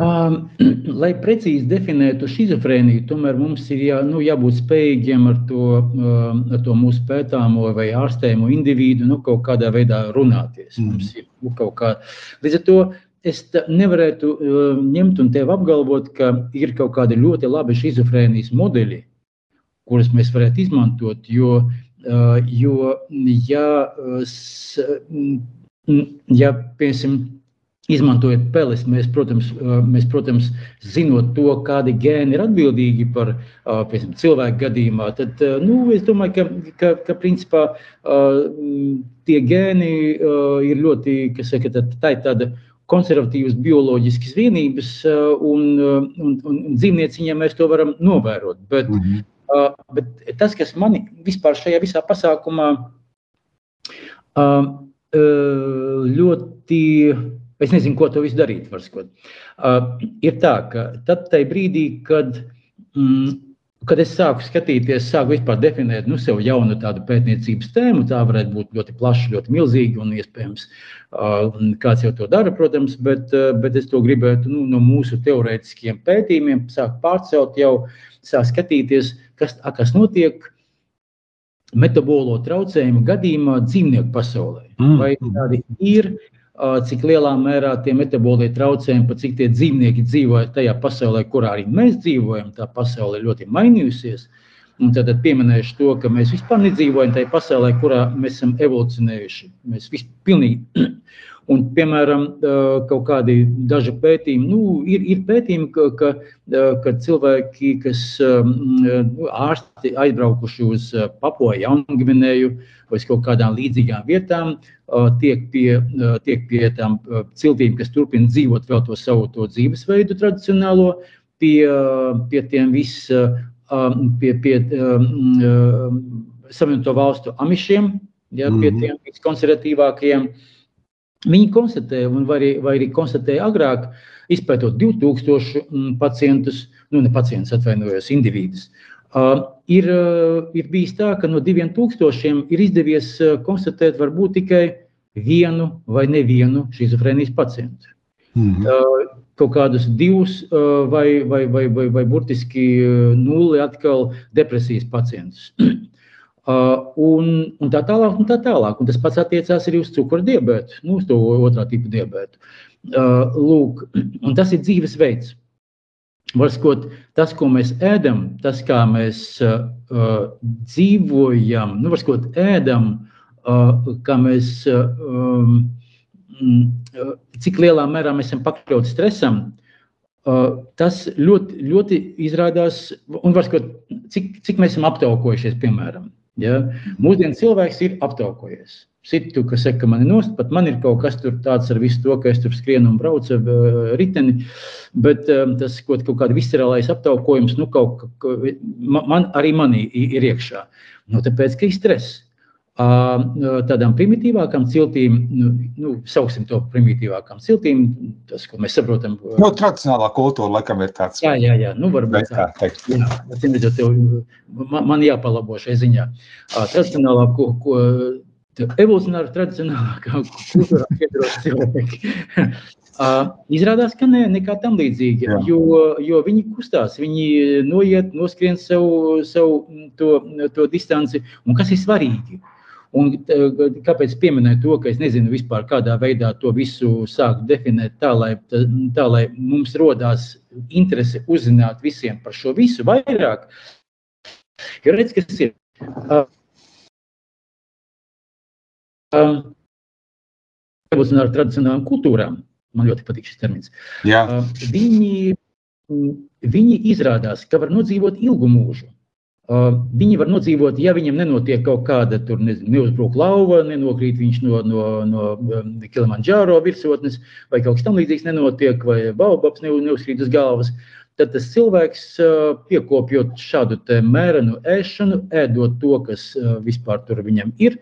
S4: Um, lai precīzi definētu šizofrēniju, tomēr mums ir jā, nu, jābūt spējīgiem ar to, um, ar to mūsu pētāmo vai ārstējumu individu nu, kaut kādā veidā runāties. Mm. Mums ir nu, kaut kā. Līdz ar to es nevarētu uh, ņemt un tev apgalvot, ka ir kaut kādi ļoti labi šizofrēnijas modeļi, kurus mēs varētu izmantot, jo, uh, jo ja, uh, ja piemēram, Izmantojot peles, mēs, protams, mēs, protams, zinot to, kādi gēni ir atbildīgi par piemēram, cilvēku gadījumā, tad nu, es domāju, ka, ka, ka principā, tie gēni ir ļoti, kas saka, tā, tā ir tāda konservatīvas bioloģiskas vienības, un, un, un dzīvnieciņā mēs to varam novērot. Bet, mm -hmm. bet tas, kas mani vispār šajā visā pasākumā ļoti Es nezinu, ko tu visu darīt. Uh, ir tā, ka tad brīdī, kad, mm, kad es sāku skatīties, sāku vispār definēt nu, sev jaunu tādu pētniecības tēmu, tā varētu būt ļoti plaša, ļoti milzīga un iespējams uh, kāds jau to dara, protams, bet, uh, bet es to gribētu nu, no mūsu teorētiskiem pētījumiem sākt pārcelt jau, sākt skatīties, kas, a, kas notiek metabolo traucējumu gadījumā dzīvnieku pasaulē. Mm. Vai tādi ir cik lielā mērā tie metabolie traucējumi, pat cik tie dzīvnieki dzīvo tajā pasaulē, kurā arī mēs dzīvojam. Tā pasaule ir ļoti mainījusies. Un tad pieminēšu to, ka mēs vispār nedzīvojam tajā pasaulē, kurā mēs esam evolūcionējuši. Mēs visi pilnīgi. Un, piemēram, kaut kādi daži pētījumi, nu, ir, ir pētījumi, ka, ka, ka cilvēki, kas nu, ārsti aizbraukuši uz Papoju, Jaungvinēju vai kaut kādām līdzīgām vietām, tiek pie, tiek pie tām ciltīm, kas turpina dzīvot vēl to savu to dzīvesveidu tradicionālo, pie, pie tiem visiem, pie, pie Savienoto valstu amišiem, ja, pie
S3: Mhm.
S4: tiem viskonservatīvākajiem. Viņi konstatēja, vai arī, vai arī konstatēja agrāk, izpētot 2000 mm, pacientus, nu ne pacientus, atvainojos, individus. Uh, ir, uh, ir bijis tā, ka no 2000 ir izdevies uh, konstatēt varbūt tikai vienu vai nevienu šizofrēnijas pacientu.
S3: Mhm.
S4: Uh, kaut kādus divus uh, vai, vai, vai, vai, vai burtiski nulli atkal depresijas pacientus. Uh, un, un tā tālāk, un tā tālāk. Un tas pats attiecās arī uz cukuru diabetu, nu, uz to otrā tipa diabetu. Uh, lūk, tas ir dzīvesveids. Varskot, tas, ko mēs ēdam, tas, kā mēs uh, uh, dzīvojam, nu, varskot, ēdam, uh, kā mēs, uh, um, mm, uh, cik lielā mērā mēs esam pakļauti stresam, uh, tas ļoti, ļoti izrādās, un varskot, cik, cik mēs esam aptaukojušies, piemēram. Ja? Mūsdienu cilvēks ir aptaukojies. Citu, kas saka, ka man ir nost, pat man ir kaut kas tāds ar visu to, ka es tur skrienu un braucu ar uh, riteni. Bet um, tas kaut, kaut kāda viscerālais aptaukojums, nu, kaut, ka, man, arī manī ir iekšā. Nu, tāpēc, ka ir stress. Uh, tādām primitīvākām ciltīm, nu, nu, sauksim to primitīvākām ciltīm, tas, ko mēs saprotam.
S3: Nu, tradicionālā kultūra laikam ir tāds.
S4: Jā, jā, jā. Nu, varbūt
S3: tā teikt.
S4: Jā, acīm redzot, man, man jāpalabo šai ziņā. Uh, tradicionālā, ko, ko evolūcionāri tradicionālākā kultūrā piedros cilvēki. Uh, izrādās, ka nē, nekā tam līdzīga.
S3: Jā.
S4: Jo, jo viņi kustās, viņi noiet, noskrien savu, savu to, to distanci. Un kas ir svarīgi? Un, kāpēc pieminēju to, ka es nezinu vispār, kādā veidā to visu sāku definēt, tā lai, tā, lai mums rodās interese uzzināt visiem par šo visu vairāk. Jo redz, kas ir. Uh, um, evolūcionāri tradicionālām kultūrām, man ļoti patīk šis termins. Uh, viņi, viņi izrādās, ka var nodzīvot ilgu mūžu. Viņi var nodzīvot, ja viņiem nenotiek kaut kāda tur, neuzbruk lauva, nenokrīt viņš no, no, no um, Kilimanjaro virsotnes, vai kaut kas tam līdzīgs nenotiek, vai baobabs ne, neuzkrīt uz galvas. Tad tas cilvēks, piekopjot šādu mērenu ēšanu, ēdot to, kas vispār tur viņam ir,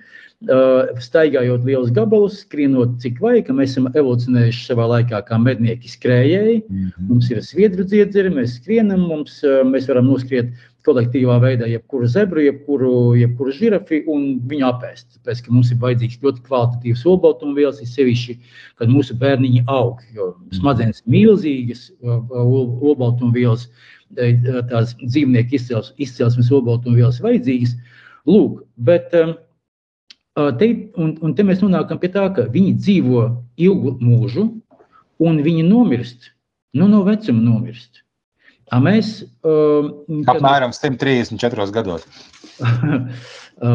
S4: staigājot lielus gabalus, skrienot cik vajag, ka mēs esam evolūcionējuši savā laikā kā mednieki skrējēji.
S3: Mhm.
S4: Mums ir sviedru dziedzeri, mēs skrienam, mums, mēs varam noskriet kolektīvā veidā jebkuru zebru, jebkuru, jebkuru žirafi un viņu apēst. Tāpēc, mums ir vajadzīgs ļoti kvalitatīvs olbaltumvielas, ir sevišķi, kad mūsu bērniņi aug, jo smadzenes milzīgas olbaltumvielas, tās dzīvnieku izcels, izcelsmes olbaltumvielas vajadzīgas. Lūk, bet te, un, un te mēs nonākam pie tā, ka viņi dzīvo ilgu mūžu un viņi nomirst, nu no vecuma nomirst. A mēs, uh,
S3: Apmēram 134 gados.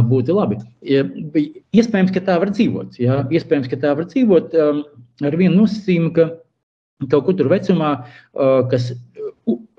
S4: būtu labi. Iespējams, ka tā var dzīvot. Jā. Iespējams, ka tā var dzīvot um, ar vienu nosacījumu, ka kaut kur tur vecumā, uh, kas, uh,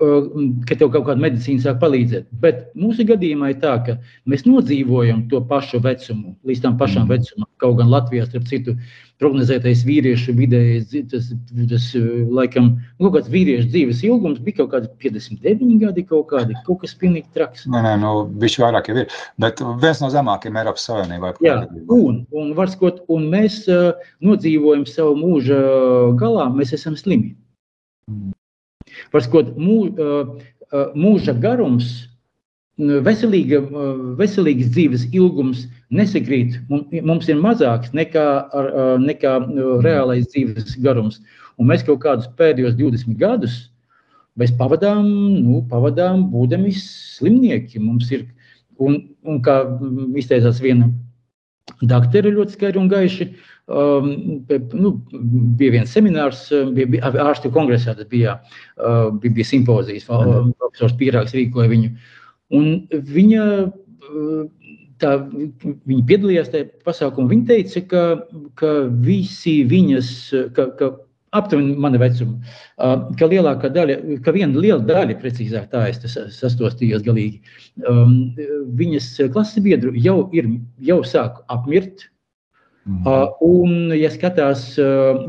S4: ka tev kaut kāda medicīna sāk palīdzēt. Bet mūsu gadījumā ir tā, ka mēs nodzīvojam to pašu vecumu, līdz tam pašam mm. vecumam. Kaut gan Latvijā, starp citu, prognozētais vīriešu vidējais, tas, tas laikam, nu, kaut kāds vīriešu dzīves ilgums bija kaut kādi 59 gadi, kaut, kādi, kaut kas pilnīgi traks.
S3: Nē, nē, nu, viņš vairāk jau ir, bet viens no zemākajiem Eiropas Savienībā.
S4: Jā, un, un, varskot, un mēs uh, nodzīvojam savu mūža galā, mēs esam slimi. Varskot, mū, uh, mūža garums, veselīga, veselīgas dzīves ilgums nesakrīt. Mums ir mazāks nekā, ar, nekā reālais dzīves garums. Un mēs kaut kādus pēdējos 20 gadus mēs pavadām, nu, pavadām būdami slimnieki. Mums ir, un, un kā izteicās viena doktora ļoti skaidri un gaiši, um, nu, bija viens seminārs, bija, bija ārstu kongresā, tas bija, uh, bija, bija simpozijas, profesors Pīrāks rīkoja viņu. Un viņa, tā, viņa piedalījās tajā pasākumā. Viņa teica, ka, ka visi viņas, ka, ka aptuveni mana vecuma, ka lielākā daļa, ka viena liela daļa, precīzāk tā es sastostījos galīgi, um, viņas klases biedru jau ir, jau sāk apmirt. Mm. Un, ja skatās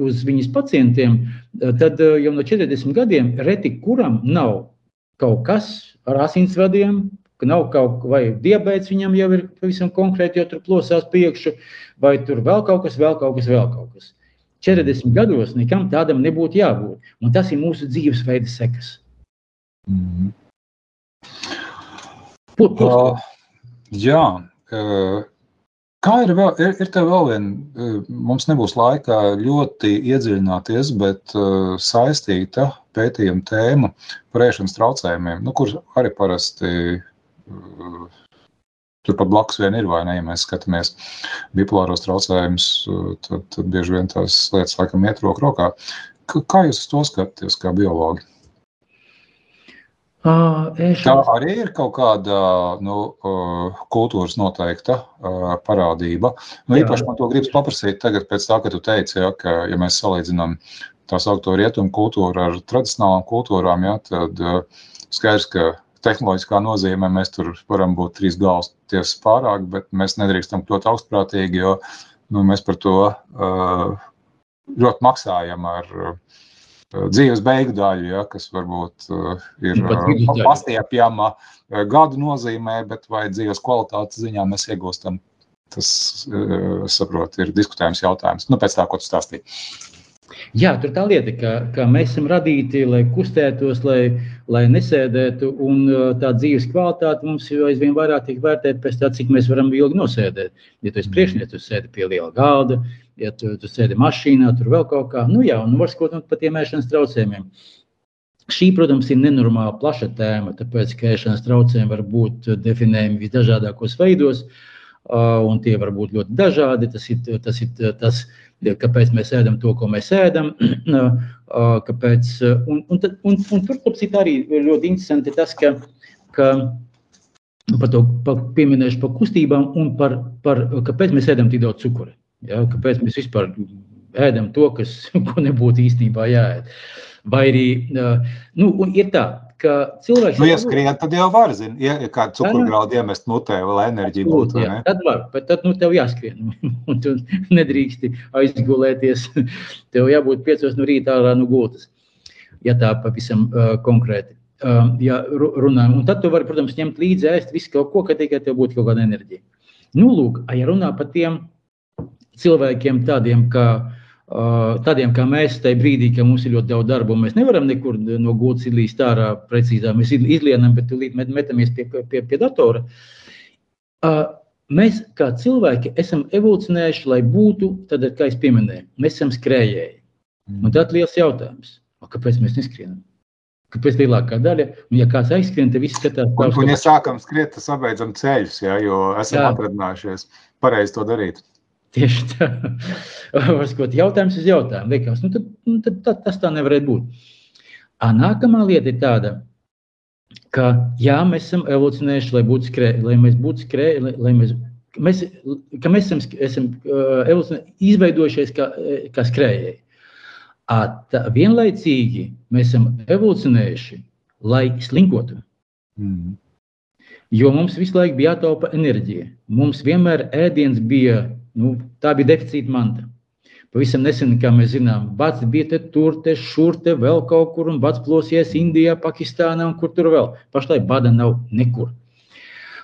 S4: uz viņas pacientiem, tad jau no 40 gadiem reti kuram nav kaut kas ar asinsvadiem, ka nav kaut kā, vai diabetes viņam jau ir pavisam konkrēti, jo tur plosās priekšu, vai tur vēl kaut kas, vēl kaut kas, vēl kaut kas. 40 gados nekam tādam nebūtu jābūt. Un tas ir mūsu dzīvesveida sekas. Mm.
S3: Put, put. Uh, jā, uh, Kā ir vēl, ir, ir tev vēl viena, eh, mums nebūs laika ļoti iedziļināties, bet uh, saistīta pētījuma tēma par ēšanas traucējumiem, nu, kur arī parasti uh, turpat blakus vien ir, vai ne, ja mēs skatāmies bipolāros traucējumus, tad, tad bieži vien tās lietas laikam iet roku rokā. Kā jūs to skatāties kā biologi? Tā arī ir kaut kāda nu, kultūras noteikta parādība. Nu, īpaši man to gribas paprasīt tagad, pēc tā, ka tu teici, ja, ka, ja mēs salīdzinām tā saucamo rietumu kultūru ar tradicionālām kultūrām, ja, tad skaidrs, ka tehnoloģiskā nozīmē mēs tur varam būt trīs galvas tiesas pārāk, bet mēs nedrīkstam kļūt augstprātīgi, jo nu, mēs par to ļoti maksājam ar dzīves beigu daļu, ja, kas varbūt ir pastiepjama gadu nozīmē, bet vai dzīves kvalitātes ziņā mēs iegūstam, tas, saprotu, ir diskutējums jautājums. Nu, pēc tā, ko tu stāstīji.
S4: Jā, tur tā lieta, ka, ka mēs esam radīti, lai kustētos, lai, lai nesēdētu, un tā dzīves kvalitāte mums jau aizvien vairāk tiek vērtēta pēc tā, cik mēs varam ilgi nosēdēt. Ja tu esi priekšnieks, tu sēdi pie liela galda, ja tu, tu sēdi mašīnā, tur vēl kaut kā. Nu, jā, un var skot par tiem ēšanas traucējumiem. Šī, protams, ir nenormāli plaša tēma, tāpēc, ka ēšanas traucējumi var būt definējami visdažādākos veidos, un tie var būt ļoti dažādi. Tas ir tas, ir tas kāpēc mēs ēdam to, ko mēs ēdam. Kāpēc, un, un, tad, un, un tur arī ļoti interesanti tas, ka, ka par to pa, pieminēšu par kustībām un par, par kāpēc mēs ēdam tik daudz cukuru. Ja, kāpēc mēs vispār ēdam to, kas, ko nebūtu īstenībā jāēd. Vai arī nu, ir tā, ka cilvēks.
S3: Nu, ja skrien, tad jau var, zin, ja, ja kādu cukurgraudu iemest mutē, lai enerģija būtu.
S4: Jā, tad var, bet tad, nu, tev jāskrien, un tu nedrīksti aizgulēties. Tev jābūt piecos no rīta ārā no gultas, ja tā pavisam uh, konkrēti. Uh, ja runājam, un tad tu vari, protams, ņemt līdzi ēst visu kaut ko, ka tikai tev būtu kaut kāda enerģija. Nu, lūk, ja runā par tiem cilvēkiem tādiem, kā, tādiem kā mēs, tajā brīdī, kad mums ir ļoti daudz darba, mēs nevaram nekur no gultas izlīst ārā precīzāk. Mēs izlienam, bet tūlīt metamies pie, pie, pie datora. Mēs kā cilvēki esam evolūcionējuši, lai būtu, tad, kā es pieminēju, mēs esam skrējēji. Un tad liels jautājums, kāpēc mēs neskrienam? Kāpēc lielākā daļa, un ja kāds aizskrien, tad viss skatās.
S3: Un, un ja sākam skriet, tad sabeidzam ceļus, ja, jo esam Jā. atradinājušies pareizi to darīt.
S4: Tieši tā. Varbūt jautājums uz jautājumu. Liekas, nu tad, nu tad, tad tas tā nevarētu būt. Nākamā lieta ir tāda, ka jā, mēs esam evolūcionējuši, lai, būtu skrē, lai mēs būtu skrēji, lai, lai mēs, mēs, ka mēs esam, esam uh, izveidojušies kā, kā skrējēji. Tā, vienlaicīgi mēs esam evolūcionējuši, lai slinkotu. Mm. Jo mums visu laiku bija jātaupa enerģija. Mums vienmēr ēdiens bija Nu, tā bija deficīta manta. Pavisam nesen, kā mēs zinām, Bats bija te tur, te šur, te vēl kaut kur, un Bats plosies Indijā, Pakistānā un kur tur vēl. Pašlaik bada nav nekur.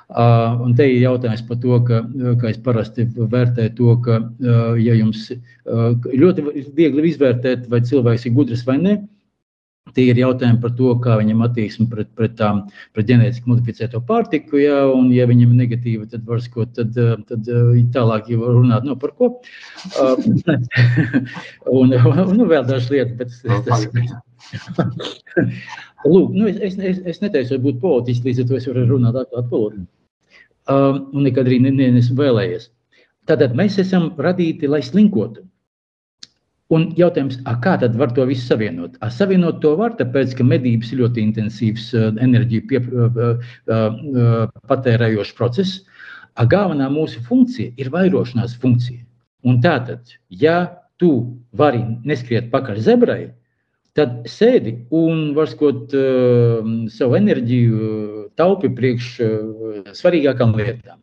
S4: Uh, un te ir jautājums par to, ka, kā es parasti vērtēju to, ka, uh, ja jums uh, ļoti viegli izvērtēt, vai cilvēks ir gudrs vai nē, Tie ir jautājumi par to, kā viņam attieksme pret, pret, tām, pret ģenētiski modificēto pārtiku. Ja, un, ja viņam ir negatīva, tad var skot, tad, tad tālāk jau runāt no nu, par ko. un, un nu, vēl dažas lietas. Bet, tas, Lūk, nu, es, es, es neteicu, vai būt politiķis, līdz ar to es varu runāt atklāt valodu. Um, un nekad arī ne, ne, nesmu vēlējies. Tātad mēs esam radīti, lai slinkotu. Un jautājums, a, kā tad var to visu savienot? A, savienot to var, tāpēc, ka medības ir ļoti intensīvs enerģiju pie, patērējošs process. A, galvenā mūsu funkcija ir vairošanās funkcija. Un tātad, ja tu vari neskriet pakaļ zebrai, tad sēdi un var skot uh, savu enerģiju, taupi priekš uh, svarīgākām lietām.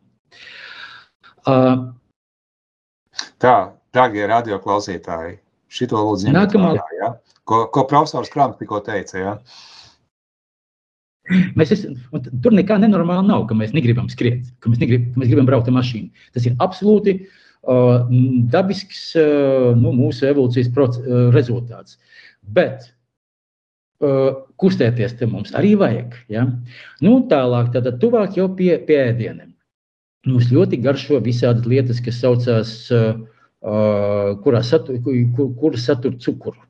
S3: Uh, Tā, dārgie radioklausītāji, Šito lūdzu ņemiet
S4: Nākamā...
S3: vērā, ja? ko, ko profesors Krāms tikko teica. Ja?
S4: Mēs esam, tur nekā nenormāla nav, ka mēs negribam skriet, ka mēs, negrib, ka mēs gribam braukt ar mašīnu. Tas ir absolūti uh, dabisks uh, nu, mūsu evolūcijas proc, uh, rezultāts. Bet uh, kustēties te mums arī vajag. Ja? Nu, tālāk, tad tuvāk jau pie, pie ēdieniem. Mums ļoti garšo visādas lietas, kas saucās, uh, uh, kurās satur, kur, kur satur cukuru.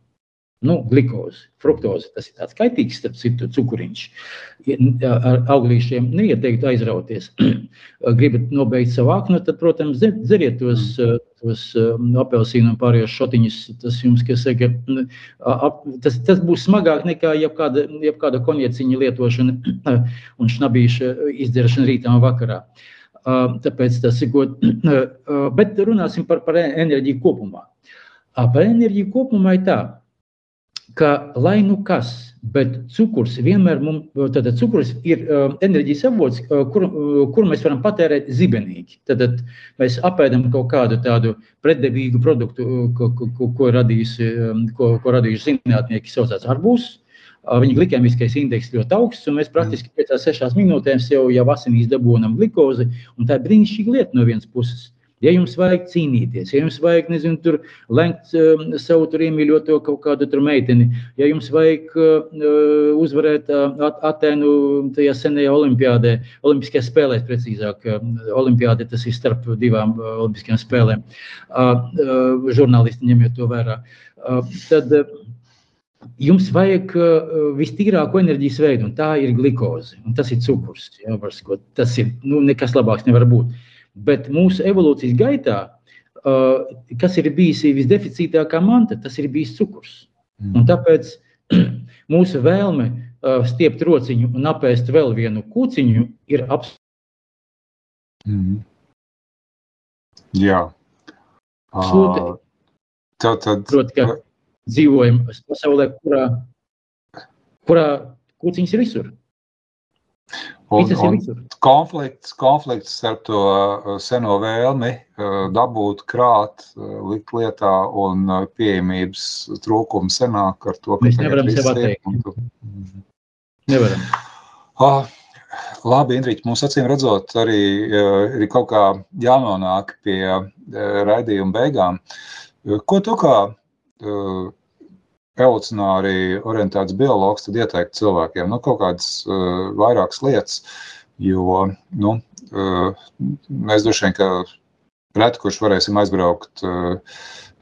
S4: Nu, glikozi, fruktozi. Tas ir tāds kaitīgs, starp citu, cukuriņš. Ar auglīšiem neieteikt aizrauties. Gribat nobeigt savu aknu, tad, protams, dzeriet tos, mm. tos apelsīnu un pārējos šotiņus. Tas jums, kas saka, tas, tas būs smagāk nekā jebkāda, jebkāda konjeciņa lietošana un šnabīša izdzeršana rītā un vakarā. Tāpēc tas ir god. Bet runāsim par, par enerģiju kopumā. Par enerģiju kopumā ir tā ka lai nu kas, bet cukurs vienmēr mums, tad cukurs ir enerģijas avots, kur, kur mēs varam patērēt zibenīgi. Tad, mēs apēdam kaut kādu tādu pretdevīgu produktu, ko, ko, ko, radījusi, um, ko, ko radījuši zinātnieki, saucās arbūs. Viņa glikēmiskais indeks ļoti augsts, un mēs praktiski 5-6 minūtēs jau, jau asinīs dabūjam glikozi. Tā ir brīnišķīga lieta no vienas puses. Ja jums vajag cīnīties, ja jums vajag, nezinu, tur lenkt uh, savu tur iemīļoto kaut kādu tur meiteni, ja jums vajag uh, uzvarēt uh, Atēnu tajā senajā olimpiādē, olimpiskajā spēlēs precīzāk, uh, olimpiādē tas ir starp divām uh, olimpiskajām spēlēm, uh, uh, žurnālisti ņemiet to vērā, uh, tad uh, jums vajag uh, vistīrāko enerģijas veidu, un tā ir glikoze, un tas ir cukurs, jā, varskot, tas ir, nu, nekas labāks nevar būt. Bet mūsu evolūcijas gaitā, uh, kas ir bijis visdeficītākā manta, tas ir bijis cukurs. Mm. Un tāpēc mūsu vēlme uh, stiept rociņu un apēst vēl vienu kūciņu ir absolūti.
S3: Mm. Jā. Uh, tā tad.
S4: Proti, ka dzīvojam pasaulē, kurā, kurā kūciņas ir visur.
S3: Un, un konflikts, konflikts starp to uh, seno vēlmi uh, dabūt, krāt, uh, likt lietā un pieejamības trūkumu senāk ar to,
S4: ka mēs nevaram sev atteikt. Tu... Nevaram.
S3: Ah, labi, Indriķi, mums acīm redzot, arī ir kaut kā jānonāk pie raidījuma beigām. Ko tu kā evolucionāri orientēts biologs, tad ieteikt cilvēkiem nu, kaut kādas uh, vairākas lietas. Jo nu, uh, mēs droši vien, ka reti kurš varēsim aizbraukt uh,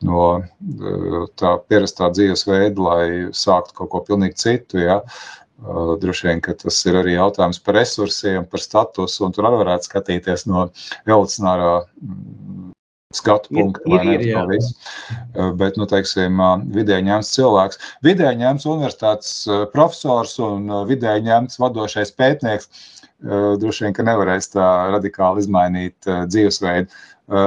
S3: no uh, tā pierastā dzīvesveida, lai sāktu kaut ko pilnīgi citu. Ja? Uh, droši vien, tas ir arī jautājums par resursiem, par statusu, un tur arī varētu skatīties no evolucionārā skatu punktu, vai ne? Ir, visu. Eh, bet, nu, teiksim, eh, vidēji ņemts cilvēks, vidēji ņemts universitātes eh, profesors un vidēji ņemts vadošais pētnieks, droši vien, ka nevarēs tā radikāli izmainīt dzīvesveidu.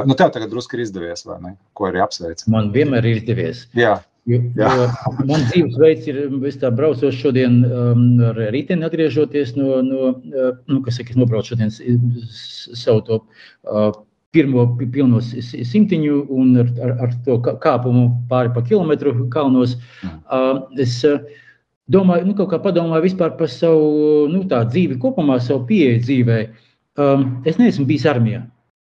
S3: Nu, tev tagad drusku ir izdevies, vai ne? Ko arī apsveic.
S4: Man vienmēr ir izdevies.
S3: Jā.
S4: Jo, jo man dzīvesveids ir, es tā braucos šodien um, ar riteni atgriežoties no, no nu, kas saka, es nobraucu šodien savu to uh, pirmo pilno simtiņu un ar, ar, ar to kāpumu pāri pa kilometru kalnos. Uh, es uh, domāju, nu, kaut kā padomāju vispār par savu nu, dzīvi kopumā, savu pieeju dzīvē. Um, es neesmu bijis armijā.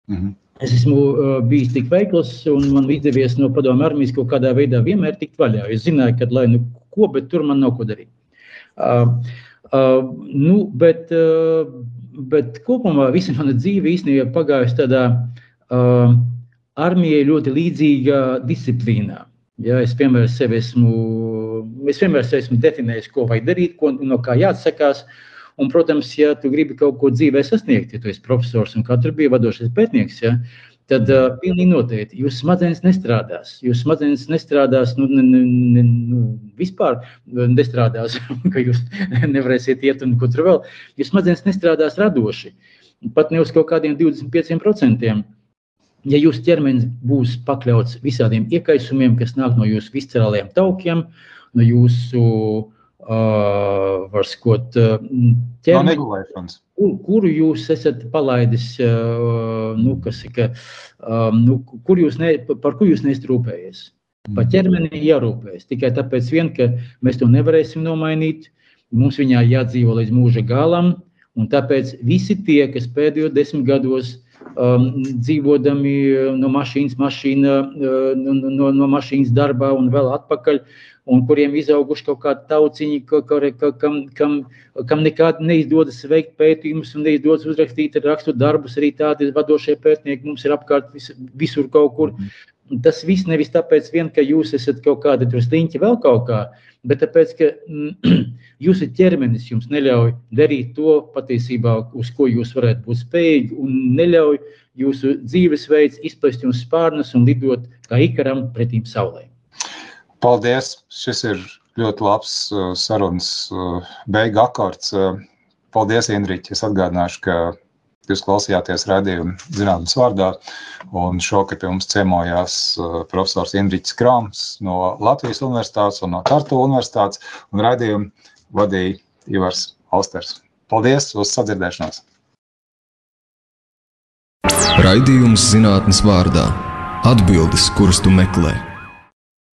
S4: Mm -hmm. Es esmu uh, bijis tik veikls, un man izdevies no padomu armijas kaut kādā veidā vienmēr tikt vaļā. Es zināju, ka lai nu ko, bet tur man nav ko darīt. Uh, uh, nu, bet, uh, bet kopumā visa mana dzīve īstenībā pagājusi tādā uh, armijai ļoti līdzīgā disciplīnā. Ja, es vienmēr sevi esmu, es vienmēr esmu definējis, ko vajag darīt, ko, no kā jāatsakās. Un, protams, ja tu gribi kaut ko dzīvē sasniegt, ja tu esi profesors un katrs bija vadošais pētnieks, ja, tad uh, pilnīgi noteikti jūsu smadzenes nestrādās. Jūsu smadzenes nestrādās, nu, ne, ne, nu, vispār nestrādās, ka jūs nevarēsiet iet un ko tur vēl. Jūsu smadzenes nestrādās radoši, pat ne uz kaut kādiem 25%. Ja jūsu ķermenis būs pakļauts visādiem iekaisumiem, kas nāk no jūsu viscerālajiem taukiem, no jūsu Uh, var skot
S3: ķermeni, no
S4: kur, kuru jūs esat palaidis, uh, nu, kas ka, nu, kur jūs ne, par ko jūs nestrūpējies. Par mm. ķermeni jārūpējas. Tikai tāpēc, vien, ka mēs to nevarēsim nomainīt. mums viņā jādzīvo līdz mūža galam, un tāpēc visi tie, kas pēdējo desmit gados um, dzīvodami no mašīnas, mašīna, uh, no, no, no mašīnas darbā un vēl atpakaļ, un kuriem izauguši kaut kādi tauciņi, ka, ka, ka, kam, kam, kam nekad neizdodas veikt pētījumus un neizdodas uzrakstīt rakstu darbus. Arī tādi vadošie pētnieki mums ir apkārt vis, visur kaut kur. Tas viss nevis tāpēc, vien, ka jūs esat kaut kādi sliņķi vēl kaut kā, bet tāpēc, ka mm, jūsu ķermenis jums neļauj darīt to patiesībā, uz ko jūs varētu būt spējīgi, un neļauj jūsu dzīvesveids izplest jums spārnus un lidot kā ikaram pretīm saulē.
S3: Paldies! Šis ir ļoti labs uh, sarunas uh, beigu akords. Uh, paldies, Indriķi! Es atgādināšu, ka jūs klausījāties redzējumu zinātnes vārdā, un šokar pie mums ciemojās profesors Indriķis Krāms no Latvijas Universitātes un no Tartu Universitātes, un redzējumu vadīja Ivars Austers. Paldies! Uz sadzirdēšanos!
S1: Raidījums zinātnes vārdā - atbildes, kuras tu meklē.